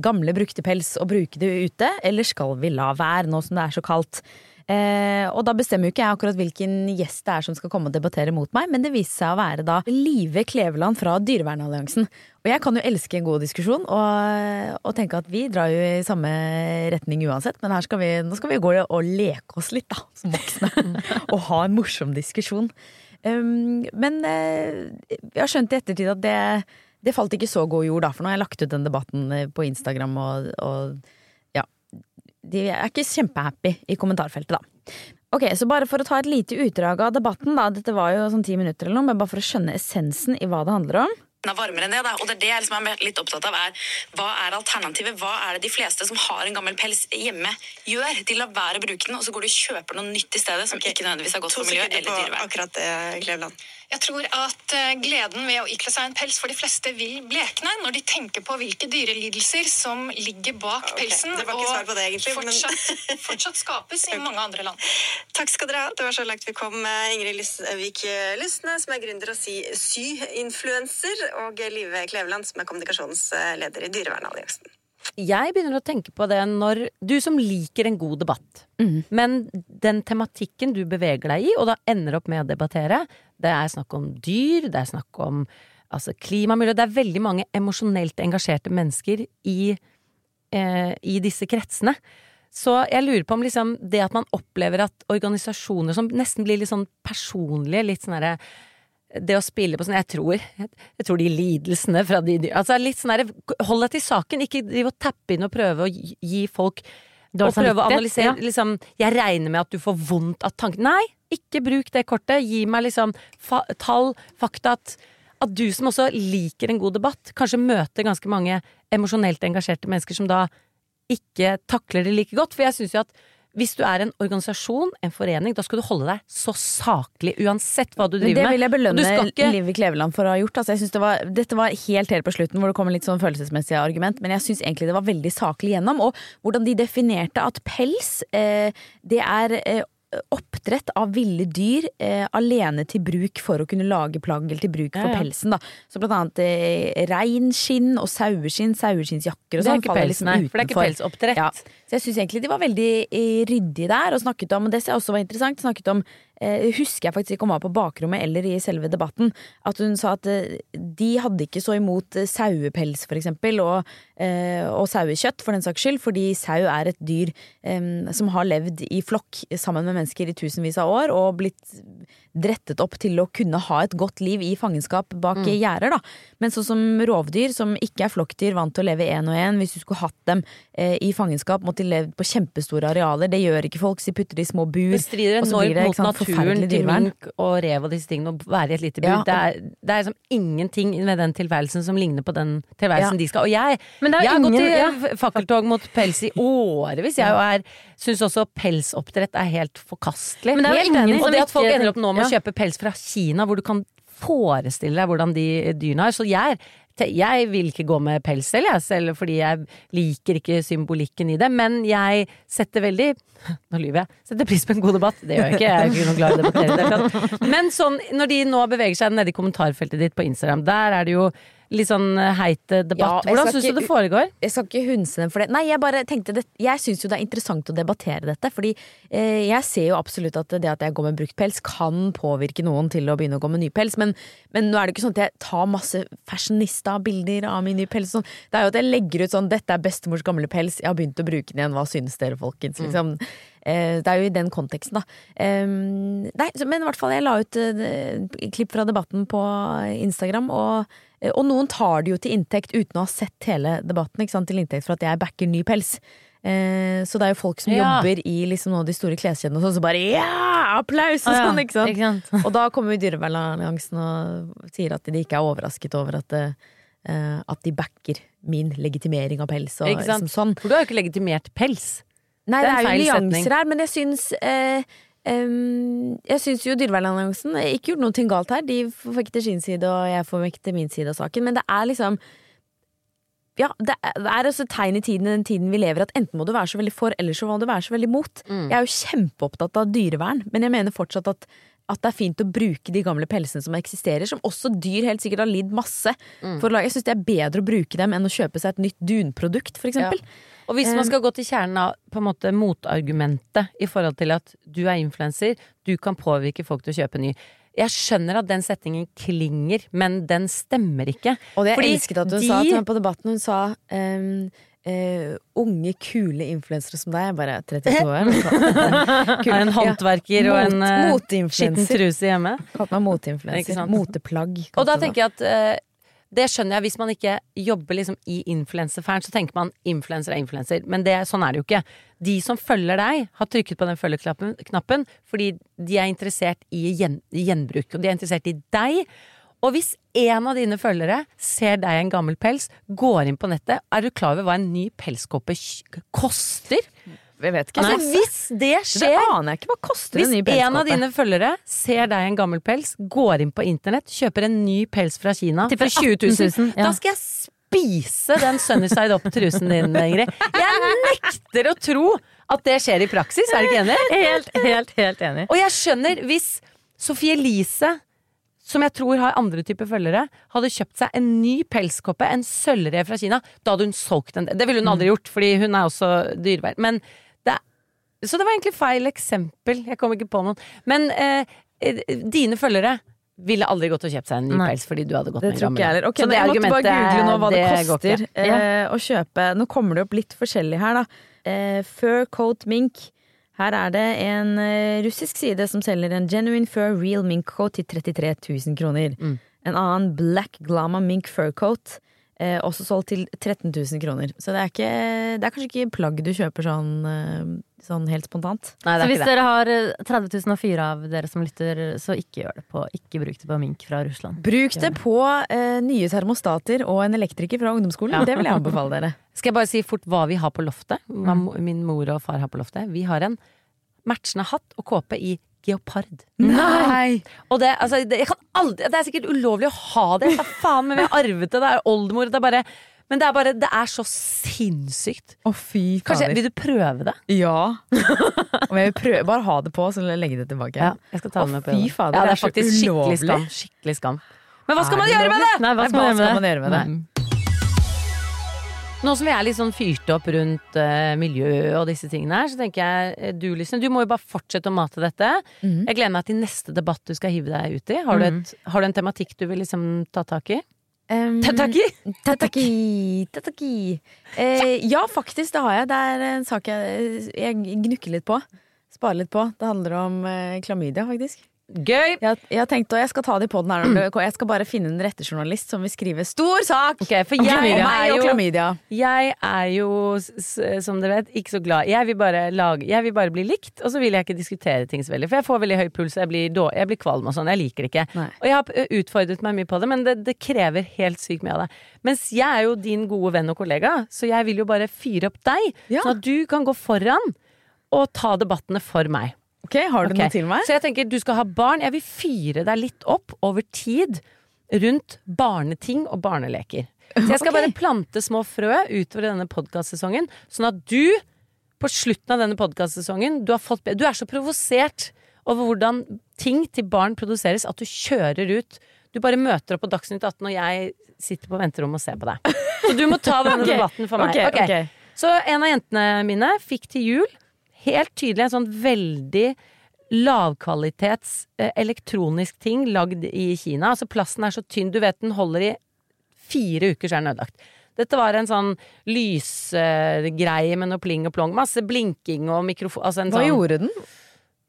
gamle brukte pels og bruke det ute, eller skal vi la være nå som det er så kaldt? Eh, og da bestemmer jo ikke jeg akkurat hvilken gjest det er som skal komme og debattere mot meg, men det viste seg å være da Live Kleveland fra Dyrevernalliansen. Og jeg kan jo elske en god diskusjon, og, og tenke at vi drar jo i samme retning uansett, men skal vi, nå skal vi gå og leke oss litt, da, som voksne. og ha en morsom diskusjon. Um, men eh, jeg har skjønt i ettertid at det, det falt ikke så god jord, da, for nå har jeg lagt ut den debatten eh, på Instagram, og, og ja De er ikke kjempehappy i kommentarfeltet, da. Ok, så bare for å ta et lite utdrag av debatten, da. Dette var jo sånn ti minutter eller noe, men bare for å skjønne essensen i hva det handler om. er varmere enn det, da. Og det er det jeg liksom er litt opptatt av, er hva er alternativet? Hva er det de fleste som har en gammel pels hjemme, gjør? De lar være å bruke den, og så går de og kjøper noe nytt i stedet, som ikke nødvendigvis er godt To for miljøet eller dyrevern. akkurat det, Kleveland. Jeg tror at eh, gleden ved å ikle seg en pels for de fleste vil blekne når de tenker på hvilke dyrelidelser som ligger bak okay, pelsen det var ikke svar på det egentlig, men- fortsatt, fortsatt skapes i mange andre land. Takk skal dere ha. Det var så langt vi kom. med Ingrid Lysvik Lysne, som er gründer og si sy-influenser, og Live Kleveland, som er kommunikasjonsleder i Dyrevernalliansen. Jeg begynner å tenke på det når du som liker en god debatt, men den tematikken du beveger deg i, og da ender opp med å debattere, det er snakk om dyr, det er snakk om altså, klimamiljø Det er veldig mange emosjonelt engasjerte mennesker i, eh, i disse kretsene. Så jeg lurer på om liksom det at man opplever at organisasjoner som nesten blir litt sånn personlige, litt sånn herre det å spille på sånn Jeg tror Jeg tror de lidelsene fra de Altså litt sånn herre Hold deg til saken, ikke driv og tappe inn og prøve å gi folk Og prøve å analysere ja. liksom Jeg regner med at du får vondt av tanken Nei, ikke bruk det kortet. Gi meg liksom fa tall, fakta. At, at du som også liker en god debatt, kanskje møter ganske mange emosjonelt engasjerte mennesker som da ikke takler det like godt. For jeg syns jo at hvis du er en organisasjon, en forening, da skal du holde deg så saklig uansett hva du Men med. det vil jeg belønne ikke- Liv Kleveland for å ha gjort. Altså, jeg det var, dette var helt helt på slutten hvor det kom en litt sånn følelsesmessig argument, men jeg syns egentlig det var veldig saklig gjennom. Og hvordan de definerte at pels, eh, det er eh, oppdrett av ville dyr eh, alene til bruk for å kunne lage plagg eller til bruk for Ja, ja. pelsen. Da. Så blant annet eh, reinskinn og saueskinn, saueskinnsjakker og Det er sånn. ikke pels, liksom nei, for det er ikke pelsoppdrett. Ja. Så jeg syns egentlig de var veldig eh, ryddige der, og snakket om, og det som også var interessant, snakket om husker jeg faktisk ikke om var på bakrommet eller i selve debatten, at hun sa at eh, de hadde ikke så imot eh, sauepels, for eksempel, og, eh, og sauekjøtt, for den saks skyld, fordi sau er et dyr eh, som har levd i flokk sammen med mennesker i tusenvis av år, og blitt drettet opp til å kunne ha et godt liv i fangenskap bak Mm. gjerder, da. Men sånn som rovdyr, som ikke er flokkdyr, vant til å leve én og én, hvis du skulle hatt dem eh, i fangenskap, måtte de levd på kjempestore arealer. Det gjør ikke folk, så de putter det i små bur. Det strider enormt mot sant, naturen til mink og rev og disse tingene å være i et lite bur. Ja, og- det, er, det er liksom ingenting med den tilværelsen som ligner på den tilværelsen Ja. de skal. Og jeg, Men det er jeg har gått i fakkeltog mot pels i årevis. Jeg og er syns også pelsoppdrett er helt forkastelig. Men det er jo ingen og det at folk ender opp nå med å kjøpe pels fra Kina, hvor du kan forestille deg hvordan de dyrene er. Så jeg, jeg vil ikke gå med pels selv, jeg, selv fordi jeg liker ikke symbolikken i det. Men jeg setter veldig Nå lyver jeg. Setter pris på en god debatt. Det gjør jeg ikke. Jeg er ikke noe glad i å debattere. Men sånn, når de nå beveger seg nede i kommentarfeltet ditt på Instagram, der er det jo litt sånn heit debatt. Ja, Hvordan syns du det foregår? Jeg skal ikke hunse dem for det. Nei, jeg bare tenkte det Jeg syns jo det er interessant å debattere dette. Fordi eh, jeg ser jo absolutt at det at jeg går med brukt pels, kan påvirke noen til å begynne å gå med ny pels. Men, men nå er det ikke sånn at jeg tar masse fashionista-bilder av min nye pels. Sånn. Det er jo at jeg legger ut sånn 'Dette er bestemors gamle pels. Jeg har begynt å bruke den igjen. Hva synes dere, folkens?' Liksom. Mm. det er jo i den konteksten, da. Eh, nei, men i hvert fall, jeg la ut eh, klipp fra debatten på Instagram, og, eh, og noen tar det jo til inntekt uten å ha sett hele debatten, ikke sant, til inntekt for at jeg backer ny pels. Eh, så det er jo folk som Ja. jobber i liksom noen av de store kleskjedene og sånn, så bare ja! Applaus! Og sånn, ikke sant. Ikke sant? Og da kommer jo Dyrevernalliansen og sier at de ikke er overrasket over at, eh, at de backer min legitimering av pels. Og liksom sånn. For du har jo ikke legitimert pels. Nei, Det det er er, jo nyanser her, men jeg syns eh, em, Jeg syns jo Dyrevernalliansen ikke gjort noe galt her. De får til sin side, og jeg får til min side av saken. Men det er liksom ja, det er, et tegn i tiden, den tiden vi lever, at enten må du være så veldig for, eller så må du være så veldig mot. Mm. Jeg er jo kjempeopptatt av dyrevern, men jeg mener fortsatt at at det er fint å bruke de gamle pelsene som eksisterer, som også dyr helt sikkert har lidd masse Mm. for å lage. Jeg syns det er bedre å bruke dem enn å kjøpe seg et nytt dunprodukt, for eksempel. Og hvis man skal gå til kjernen av på en måte motargumentet i forhold til at du er influenser, du kan påvirke folk til å kjøpe ny. Jeg skjønner at den setningen klinger, men den stemmer ikke. Og det jeg elsket at hun de- sa til meg på debatten. Hun sa um Uh, unge, kule influensere som deg. Jeg bare 32 år. Kul- Er en håndverker og en uh, skitten truse hjemme. Kalt meg moteinfluenser. Moteplagg. Og da tenker jeg at eh, det skjønner jeg hvis man ikke jobber liksom i influenserfæren, så tenker man influenser er influenser. Men det, sånn er det jo ikke. De som følger deg, har trykket på den følgeknappen fordi de er interessert i gjen, gjenbruk. Og de er interessert i deg. Og hvis en av dine følgere ser deg i en gammel pels, går inn på nettet, er du klar over hva en ny pelskåpe koster? Jeg vet ikke. Altså, hvis det det skjer aner jeg ikke. Hva koster hvis en ny en av dine følgere ser deg i en gammel pels, går inn på internett, kjøper en ny pels fra Kina for 20 000, ja. da skal jeg spise den Sunnyside Up-trusen din, Ingrid. Jeg nekter å tro at det skjer i praksis, er du ikke enig? Helt, helt, helt enig. Og jeg skjønner hvis Sofie Elise som jeg tror har andre typer følgere, hadde kjøpt seg en ny pelskoppe, en sølvrev fra Kina, da hadde hun solgt den. Det ville hun aldri gjort, fordi hun er også dyrevern. Men det Så det var egentlig feil eksempel. Jeg kom ikke på noen. Men eh, dine følgere ville aldri gått og kjøpt seg en ny pels fordi du hadde gått Det med en gammel. heller. Så det jeg måtte bare google nå hva det, det koster eh, å kjøpe. Nå kommer det opp litt forskjellig her, da. Eh, fur coat mink. Her er det en eh, russisk side som selger en genuine fur real mink coat til 33 000 kroner. Mm. En annen black glama mink fur coat. Eh, også solgt til 13 000 kroner. Så det er, ikke, det er kanskje ikke plagg du kjøper sånn, eh, sånn helt spontant. Nei, Så hvis det. dere har eh, 30 000 og fire av dere som lytter, så ikke gjør det på Ikke bruk det på mink fra Russland. Bruk det på eh, nye termostater og en elektriker fra ungdomsskolen. Ja. Det vil jeg anbefale dere. Skal jeg bare si fort hva vi har på loftet? Hva min mor og far har på loftet. Vi har en matchende hatt og kåpe i geopard. Nei! Og det, altså, det, jeg kan aldri, det er sikkert ulovlig å ha det. Hva faen, men vi har arvet det. Det er oldemor. Det er bare, men det er bare Det er så sinnssykt. Å, fy Kanskje, fader. Vil du prøve det? Ja. Om jeg vil prøve, bare ha det på, så legge det tilbake. Ja, jeg skal ta det med på fy det. fader, ja, det det er er så faktisk skikkelig skam. Skikkelig skam. Men hva skal Er man gjøre med det? Nei, hva Nei, skal man hva med man gjøre med det? Nå som vi er litt sånn fyrt opp rundt eh, miljø og disse tingene her, så tenker jeg eh, du Lysne, du må jo bare fortsette å mate dette. Mhm. Jeg gleder meg til neste debatt du skal hive deg ut i. Har, du, et, har du en tematikk du vil liksom ta tak i? Um, tataki? Tataki, tataki. Eh, ja, faktisk, det har jeg. Det er en sak jeg, jeg gnukker litt på. Sparer litt på. Det handler om eh, klamydia, faktisk. Gøy! Jeg, jeg har tenkt, og jeg skal ta det i poden her. Jeg skal bare finne den rette journalist som vil skrive stor sak okay, for jeg og Meg og klamydia. Jeg er jo, som dere vet, ikke så glad. Jeg vil lage, jeg vil bare bli likt, og så vil jeg ikke diskutere ting så veldig. For jeg får veldig høy puls, jeg blir, jeg blir kvalm og sånn. Jeg liker det ikke. Nei. Og jeg har utfordret meg mye på det, men det, det krever helt sykt mye av det. Mens jeg er jo din gode venn og kollega, så jeg vil jo bare fyre opp deg, Ja. sånn at du kan gå foran og ta debattene for meg. Ok, Har du okay. noe til meg? Så jeg tenker du skal ha barn. Jeg vil fyre deg litt opp over tid rundt barneting og barneleker. Så jeg skal okay. bare plante små frø utover denne podkastsesongen, sånn at du på slutten av denne podkastsesongen du, har fått be- du er så provosert over hvordan ting til barn produseres at du kjører ut. Du bare møter opp på Dagsnytt 18, og jeg sitter på venterommet og ser på deg. Så du må ta denne okay. debatten for meg. Okay, Ok. ok. Så en av jentene mine fikk til jul helt tydelig en sånn veldig lavkvalitets eh, elektronisk ting lagd i Kina. Altså plasten er så tynn, du vet den holder i fire uker, så er den ødelagt. Dette var en sånn lysgreie med noe pling og plong. Masse blinking og mikrofon altså en Hva sånn, gjorde den?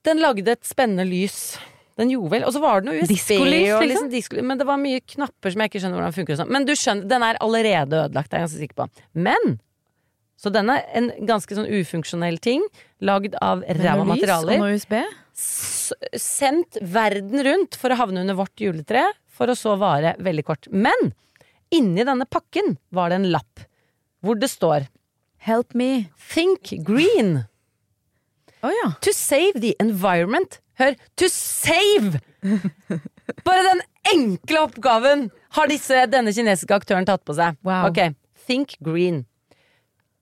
Den lagde et spennende lys. Den gjorde vel Og så var det noe USB Diskolys, liksom? liksom disko, Men det var mye knapper som jeg ikke skjønner hvordan funker. sånn. Men du skjønner, den er allerede ødelagt, det er jeg ganske sikker på. Men så denne er en ganske sånn ufunksjonell ting, lagd av ræva materialer Og USB? sendt verden rundt for å havne under vårt juletre, for å så vare veldig kort. Men inni denne pakken var det en lapp hvor det står Help me. Think green. Oh, ja. To save the environment. Hør! To save! Bare den enkle oppgaven har disse, denne kinesiske aktøren tatt på seg. Wow. Ok, Think green.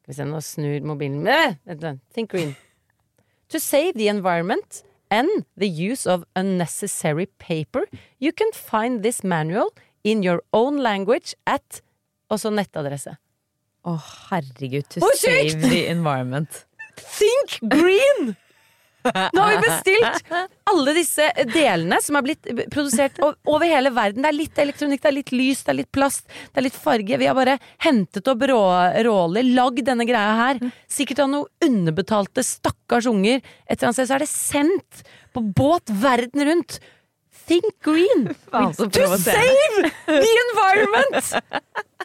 Skal vi se, nå snur mobilen Eh. Think green. To save the environment and the use of unnecessary paper, you can find this manual in your own language at Og så nettadresse. Å, herregud. To oh, save the environment. Think green! Nå har vi bestilt alle disse delene som er blitt produsert over hele verden. Det er litt elektronikk, det er litt lys, det er litt plast, det er litt farge. Vi har bare hentet opp rå, råler, lagd denne greia her. Sikkert av noen underbetalte stakkars unger. Et eller annet sted så er det sendt på båt verden rundt. Think green! To save the environment!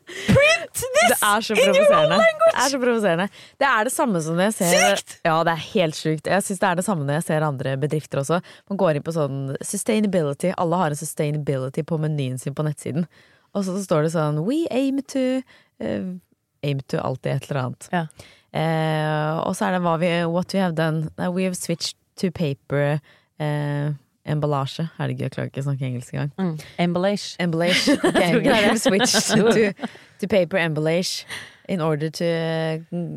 Print Det this er så in your own language! Det er så provoserende. Det er det samme som når jeg ser Sykt! Ja, det er helt sjukt. Jeg syns det er det samme når jeg ser andre bedrifter også. Man går inn på sånn sustainability. Alle har en sustainability på menyen sin på nettsiden. Og så står det sånn We aim to uh, Aim to alltid et eller annet. Ja. Uh, og så er det hva vi, what we have done. We have switched to paper eh, emballasje. Herregud, jeg klarer ikke å snakke engelsk engang. Mm. Emballage. Emballage. Okay, we have switched to, to paper emballage in order to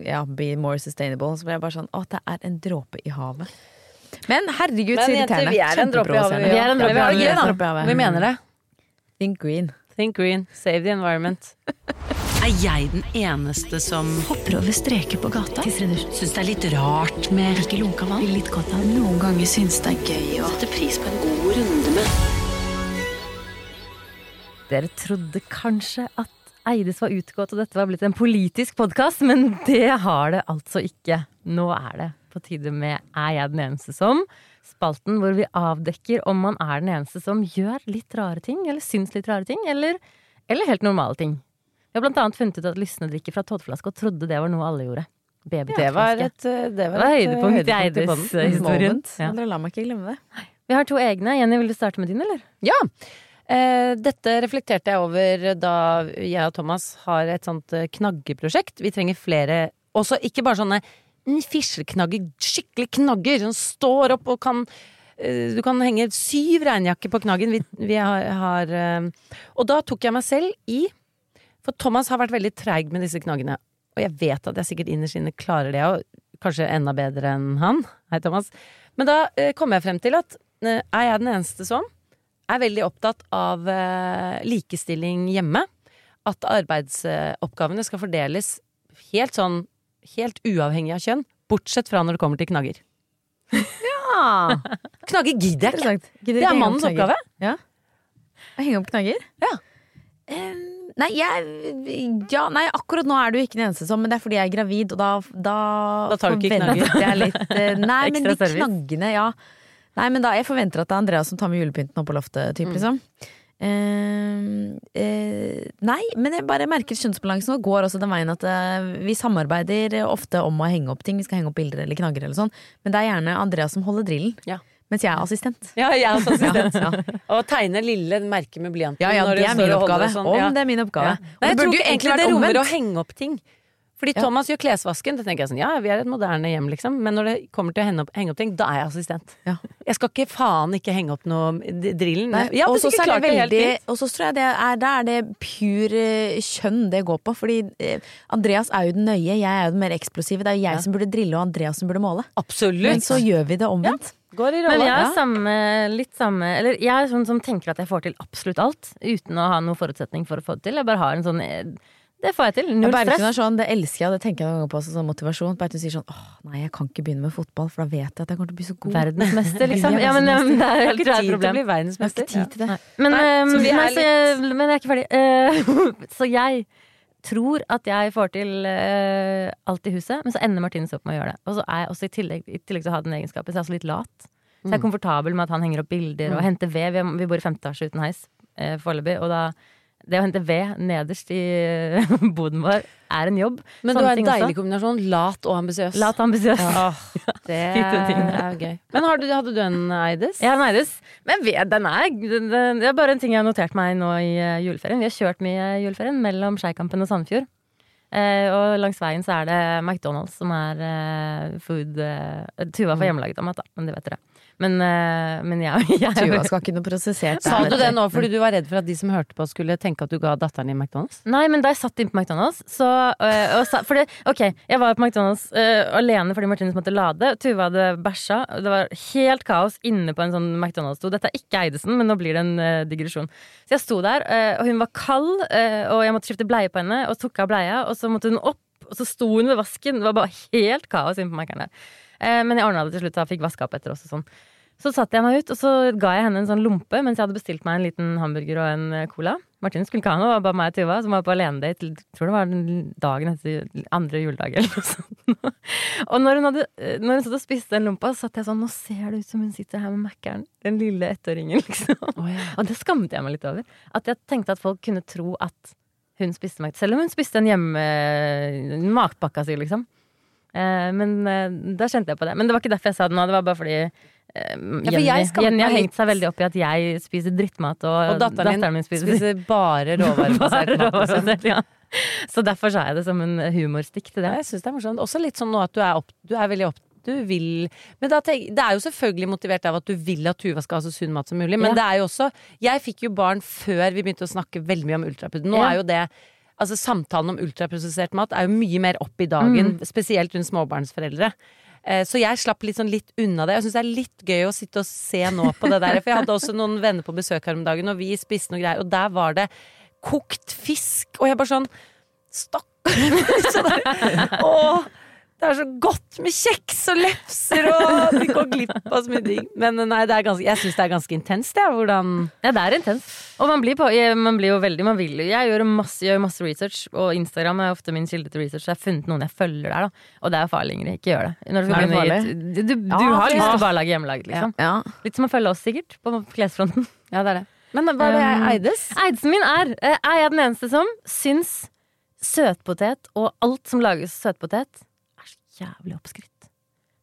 ja, be more sustainable. Så ble jeg bare sånn Å, det er en dråpe i havet. Men herregud, så irriterende. vi er en dråpe i havet. Vi er en dråpe i havet. Vi. Vi mener det. Think green. Think green, save the environment. Er jeg den eneste som Hopper over streker på gata. syns det er litt rart med Ikke lunka vann. Litt godt av Noen ganger syns det er gøy å sette pris på en god runde med Dere trodde kanskje at Eides var utgått og dette var blitt en politisk podkast, men det har det altså ikke. Nå er det på tide med Er jeg den eneste som? Spalten hvor vi avdekker om man er den eneste som gjør litt rare ting, eller syns litt rare ting, eller, eller helt normale ting. Vi har blant annet funnet ut at lysne drikker fra tåteflaske, og trodde det var noe alle gjorde. Det var et, eh, det var et, eh, høydepunkt i Eides podden. eh, historien. Ja. Dere la meg ikke glemme det. Vi har to egne. Jenny, vil du starte med din, eller? Ja. Eh, dette reflekterte jeg over da jeg og Thomas har et sånt eh, knaggeprosjekt. Vi trenger flere Også ikke bare sånne fisleknagger, skikkelig knagger som står opp og kan du kan henge syv regnjakker på knaggen. Vi, vi har, har Og da tok jeg meg selv i For Thomas har vært veldig treig med disse knaggene. Og jeg vet at jeg sikkert innerst inne klarer det, og kanskje enda bedre enn han. Hei, Thomas. Men da eh, kommer jeg frem til at eh, er jeg den eneste som er veldig opptatt av eh, likestilling hjemme. At arbeidsoppgavene skal fordeles helt sånn Helt uavhengig av kjønn. Bortsett fra når det kommer til knagger. Ja. Knagger gidder jeg ikke! Det er mannens oppgave. Ja. Å henge opp knagger? Ja. Eh, nei, jeg Ja, nei, akkurat nå er du ikke den eneste som Men det er fordi jeg er gravid, og da Da, Da forventer jeg litt eh, Nei, men de service. knaggene, ja. Nei, men da Jeg forventer at det er Andreas som tar med julepynten opp på loftet, typ, Mm. liksom. Uh, uh, nei, men jeg bare merker kjønnsbalansen og går også den veien at uh, vi samarbeider ofte om å henge opp ting. Vi skal henge opp bilder eller knagger eller sånn. Men det er gjerne Andreas som holder drillen. Ja. Mens jeg er assistent. Ja, jeg er også assistent. Ja, Og tegne lille merker med blyanten. Ja, ja, når det er min oppgave. sånn. Om Ja. det er min oppgave. Ja. Nei, jeg det tror burde jo egentlig det rommer å henge opp ting. Fordi Ja. Thomas gjør klesvasken. Da tenker jeg sånn, ja, vi er et moderne hjem, liksom. Men når det kommer til å henge opp, henge opp ting, da er jeg assistent. Ja. Jeg skal ikke faen ikke henge opp noe drillen. Nei, og så er det veldig. Og så tror jeg det er, det er det pur kjønn det går på. Fordi eh, Andreas er jo den nøye, jeg er jo den mer eksplosive. Det er jo jeg som burde drille, og Andreas som burde måle. Absolutt. Men så gjør vi det omvendt. Går Men jeg er samme, litt samme Eller jeg er sånn som tenker at jeg får til absolutt alt uten å ha noen forutsetning for å få det til. Jeg bare har en sånn eh, Det får jeg til. Null ja, stress. sånn, det elsker jeg, det tenker jeg noen ganger på som sånn motivasjon. Bertun sier sånn åh nei, jeg kan ikke begynne med fotball, for da vet jeg at jeg kommer til å bli så god. Verdensmester, liksom. Ja, men, ja, men det er jo ikke tid til å bli verdensmester. Jeg har ikke tid til det. Men, Nei, eh, så vi er nei, så men jeg er ikke ferdig. Eh, så jeg tror at jeg får til uh, alt i huset, men så ender Martinus opp med å gjøre det. Og så er jeg også i tillegg, i tillegg til å ha den egenskapen, så er jeg også litt lat. Så jeg er komfortabel med at han henger opp bilder og henter ved. Vi, vi bor i femte etasje uten heis eh, foreløpig, og da det å hente ved nederst i boden vår er en jobb. Men du er en deilig også. kombinasjon. Lat og ambisiøs. Lat og ambisiøs. Ja. det er gøy. Men har du, hadde du en Eides? Ja, Neides. Men ved, den er, det er bare en ting jeg har notert meg nå i eh, juleferien. Vi har kjørt mye i juleferien mellom Skeikampen og Sandefjord. Eh, og langs veien så er det McDonald's som er eh, food eh, Tuva får hjemmelaget av mat, da, men det vet dere. Men, eh, men jeg, jeg, Tuva skal ikke noe prosessert. Sa du det nå fordi du var redd for at de som hørte på, skulle tenke at du ga datteren din McDonald's? Nei, men da jeg satt inn på McDonald's, så øh, sa, for det, Ok, jeg var på McDonald's øh, alene fordi Martinus måtte lade. Tuva hadde bæsja. Det var helt kaos inne på en sånn McDonald's-do. Dette er ikke Eidesen, men nå blir det en øh, digresjon. Så jeg sto der, og hun var kald, og jeg måtte skifte bleie på henne, og tok av bleia, og så måtte hun opp, og så sto hun ved vasken. Det var bare helt kaos inne på Mækkern der. Eh, men jeg ordna det til slutt, og fikk vaska opp etter oss og sånn. Så satte jeg meg ut, og så ga jeg henne en sånn lompe mens jeg hadde bestilt meg en liten hamburger og en eh, cola. Martin skulle ikke ha noe, det var bare meg og Tuva som var på alenedate til tror det var dagen etter andre juledag eller noe sånt. og når hun, hadde, eh, når hun satt og spiste den lompa, så satt jeg sånn Nå ser det ut som hun sitter her med Mækkern. Den lille ettåringen, liksom. Og det skammet jeg meg litt over. At jeg tenkte at folk kunne tro at hun spiste meg Selv om hun spiste en hjemme... matpakka si, liksom. Eh, men eh, da kjente jeg på det. Men det var ikke derfor jeg sa det nå. Det var bare fordi eh, Jenny, ja, Jenny har hengt seg veldig opp i at jeg spiser drittmat, og, Og datteren, datteren, min spiser, spiser bare råvarebasert mat. liksom. ja. Så derfor sa jeg det som en humorstikk til det. Ja, jeg synes det er morsomt. Også litt sånn nå at du er, opp, du er veldig opp du vil Men tenk, det er jo selvfølgelig motivert av at du vil at Tuva skal ha så sunn mat som mulig, men Ja. det er jo også Jeg fikk jo barn før vi begynte å snakke veldig mye om ultraprodukt. Nå Ja. er jo det Altså Samtalen om ultraprosessert mat er jo mye mer opp i dagen, Mm. spesielt rundt småbarnsforeldre. Eh, Så jeg slapp litt sånn litt unna det. Jeg syns det er litt gøy å sitte og se nå på det der. For jeg hadde også noen venner på besøk her om dagen, og vi spiste noe greier, og der var det kokt fisk. Og jeg bare sånn Stakkar! Så der, det er så godt med kjeks og lefser, og vi går glipp av så mye digg. Men nei, det er ganske, jeg syns det er ganske intenst, jeg. Hvordan Ja, det er intenst. Og man blir, på, jeg- man blir jo veldig man vil, jo- Jeg gjør masse, gjør masse research, og Instagram er ofte min kilde til research. Så jeg har funnet noen jeg følger der, da. Og det er farlig, Ingrid. Ikke gjør det. Når du, skal det begynne du, du, du Ja, har lyst ja. til å bare lage hjemmelaget, liksom. Ja. Litt som å følge oss, sikkert, på klesfronten. Ja, det er det. Men hva er det jeg Eides? Eidesen min er eh, Er jeg den eneste som syns søtpotet og alt som lages søtpotet, jævlig oppskrytt.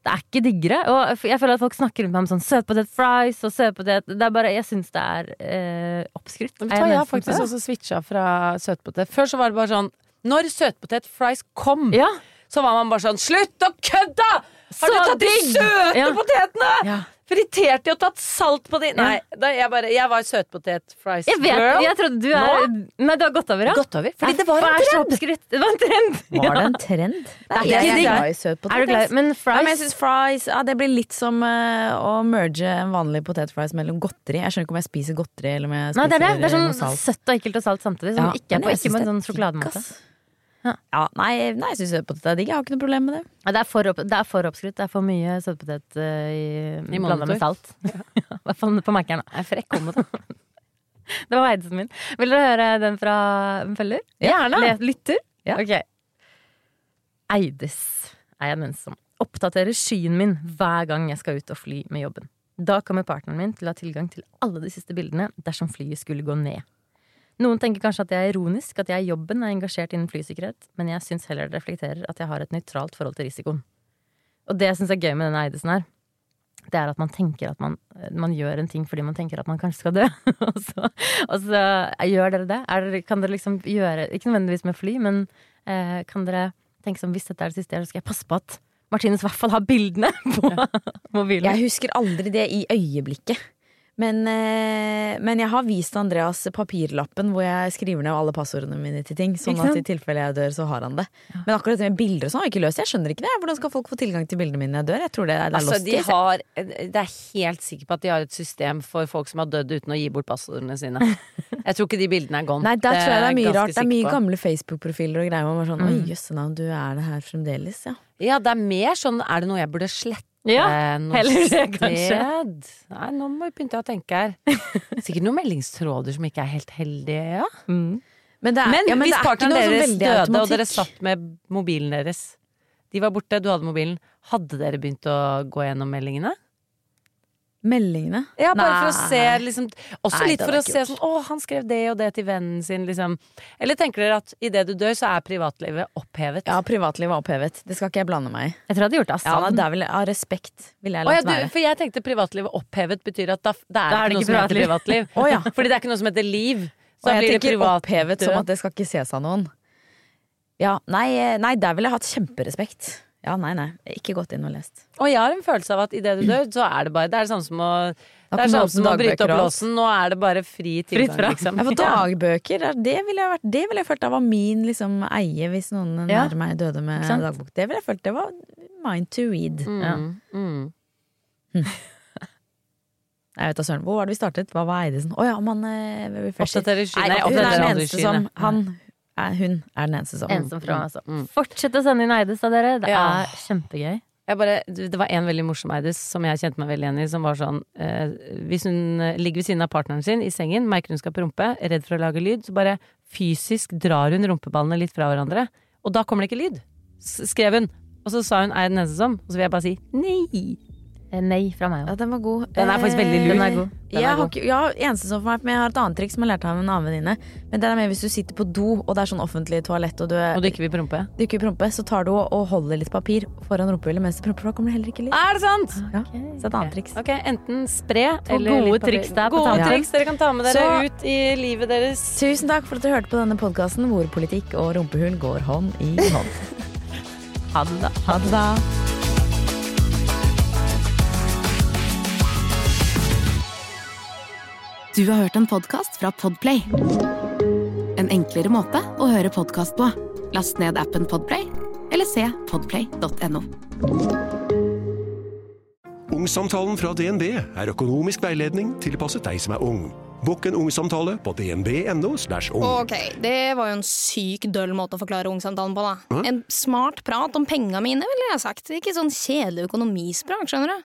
Det er ikke diggere. Og jeg føler at folk snakker rundt meg om sånn søtpotet fries og søtpotet Det er bare, Jeg syns det er eh, oppskrytt. Vet du hva, jeg har faktisk også switcha fra søtpotet. Før så var det bare sånn Når søtpotet-fries kom, Ja. så var man bare sånn Slutt å kødde! Har du Så tatt de søte Ja. potetene?! Ja. Fritert de og tatt salt på de Nei, da jeg bare Jeg var søtpotet-fries Jeg vet, girl. jeg trodde du er Nei, du har gått over, ja? Gått over. Fordi det var en trend! Det var en trend! Var det en trend? Nei, er jeg jeg, er digg. glad i søt potet. Er du glad? Men Ja, fries men jeg synes fries ja, Det blir litt som uh, å merge en vanlig potetfries mellom godteri. Jeg skjønner ikke om jeg spiser godteri eller om jeg Nei, det er det. Det er noe sånn salt. søtt og ekkelt og salt samtidig. Som Ja, ikke er på ikke med en det sånn digg, ass. Ja, nei, nei jeg syns søtpotet er digg. Jeg har ikke noe problem med det. Ja, det, er for det er for oppskrytt. Det er for mye søtpotet uh, I blanda med salt. I hvert fall på Mækkern. Jeg er frekk om da. Det var Eidesen min. Vil dere høre den fra en følger? Gjerne. Lytter? Ja. Ok. Eides er jeg som oppdaterer skyen min hver gang jeg skal ut og fly med jobben. Da kommer partneren min til å ha tilgang til alle de siste bildene dersom flyet skulle gå ned. Noen tenker kanskje at det er ironisk, at jeg i jobben er engasjert innen flysikkerhet, men jeg syns heller det reflekterer at jeg har et nøytralt forhold til risikoen. Og det jeg syns er gøy med denne Eidesen her, det er at man tenker at man, man gjør en ting fordi man tenker at man kanskje skal dø. og, så, og så gjør dere det. Er kan dere liksom gjøre, ikke nødvendigvis med fly, men eh, kan dere tenke som hvis dette er det siste jeg gjør, så skal jeg passe på at Martinus i hvert fall har bildene på mobilen. Jeg husker aldri det i øyeblikket. Men, eh, men jeg har vist Andreas papirlappen hvor jeg skriver ned alle passordene mine til ting. Sånn at i tilfelle jeg dør, så har han det. Men akkurat det med bilder og sånn har jeg ikke løst. Jeg skjønner ikke det. Hvordan skal folk få tilgang til bildene mine når jeg dør? Jeg tror det er, det er Altså, de har, det er helt sikker på at de har et system for folk som har dødd uten å gi bort passordene sine. Jeg tror ikke de bildene er gone. Nei, der tror jeg det er mye rart. Det er mye gamle Facebook-profiler og greier. man er sånn, Mm. Oi, jøsse navn, du er det her fremdeles, ja. Ja, det er mer sånn Er det noe jeg burde slette? Ja, noe heller det, kanskje. sted? Nei, nå må vi begynne å tenke her. Sikkert noen meldingstråder som ikke er helt heldige, ja. Men, det er, Men, ja, men hvis det er partneren deres døde, døde, og dere satt med mobilen deres De var borte, du hadde mobilen. Hadde dere begynt å gå gjennom meldingene? Meldingene? Ja, bare for å se liksom, Også Nei, litt for å se gjort. sånn Å, han skrev det og det til vennen sin, liksom. Eller tenker dere at idet du dør, så er privatlivet opphevet? Ja, privatlivet er opphevet. Det skal ikke jeg blande meg i. Jeg tror jeg hadde gjort det av Ja, savn. der vil Av respekt vil jeg Å, ja, du, være. for jeg tenkte privatlivet opphevet betyr at da, da er Da det er ikke noe privatliv. som heter privatliv. oh, ja. Fordi det er ikke noe som heter liv. Så Og jeg blir det tenker privat opphevet som at det skal ikke ses av noen. Ja, nei, eh, nei, der ville jeg hatt kjemperespekt. Ja, nei, nei. Ikke gått inn og lest. Og jeg har en følelse av at idet du dør, så er det bare Det er det samme som å det er samme sånn som å bryte opp låsen. Nå er det bare fri tilgang, liksom. Ja, for dagbøker, det- ville jeg, vært, det ville jeg følt det var min liksom, eie hvis noen Ja. nær meg døde med dagbok. Det ville jeg følt det var mine to read. Ja. Mm, mm. Jeg vet da søren. Hvor var det vi startet? Hva var Eidesen? Å ja, han, eh. Nei, hun er den eneste som. Han hun er den eneste som Ensom fra altså. Mm. Fortsett å sende inn Eides av dere. Det Ja. er kjempegøy. Jeg bare, det var en veldig morsom Eides som jeg kjente meg veldig igjen i, som var sånn eh, Hvis hun eh, ligger ved siden av partneren sin i sengen, merker hun skal prompe, er redd for å lage lyd, så bare fysisk drar hun rumpeballene litt fra hverandre. Og da kommer det ikke lyd, skrev hun. Og så sa hun 'er den eneste som?' Og så vil jeg bare si nei. Eh, Nei fra meg Ja, den var god. Den er faktisk veldig lur. Eh, Den er god. Den jeg er har god. ikke, ja, eneste som for meg, men jeg har et annet triks som jeg lærte av en annen venninne. Men det er med hvis du sitter på do, og det er sånn offentlig toalett, og du, er, Og du ikke vil prompe. du ikke vil prompe, så tar du og, holder litt papir foran rumpehullet mens du promper. Da kommer det heller ikke lyd. Er det sant?! Ja, så et annet triks. Ok, Enten spre eller gode triks der Gode triks dere kan ta med dere Så- ut i livet deres. Tusen takk for at du hørte på denne podkasten hvor politikk og rumpehull går hånd i hånd. Ha det, da. Ha det, da. Du har hørt en podkast fra Podplay. En enklere måte å høre podkast på. Last ned appen Podplay, eller se podplay.no. Ungsamtalen fra DNB er økonomisk veiledning tilpasset deg som er ung. Bokk en ungsamtale på dnb.no. ung. Ok, det var jo en syk døll måte å forklare ungsamtalen på, da. En smart prat om penga mine, ville jeg sagt. Ikke sånn kjedelig økonomisprat, skjønner du.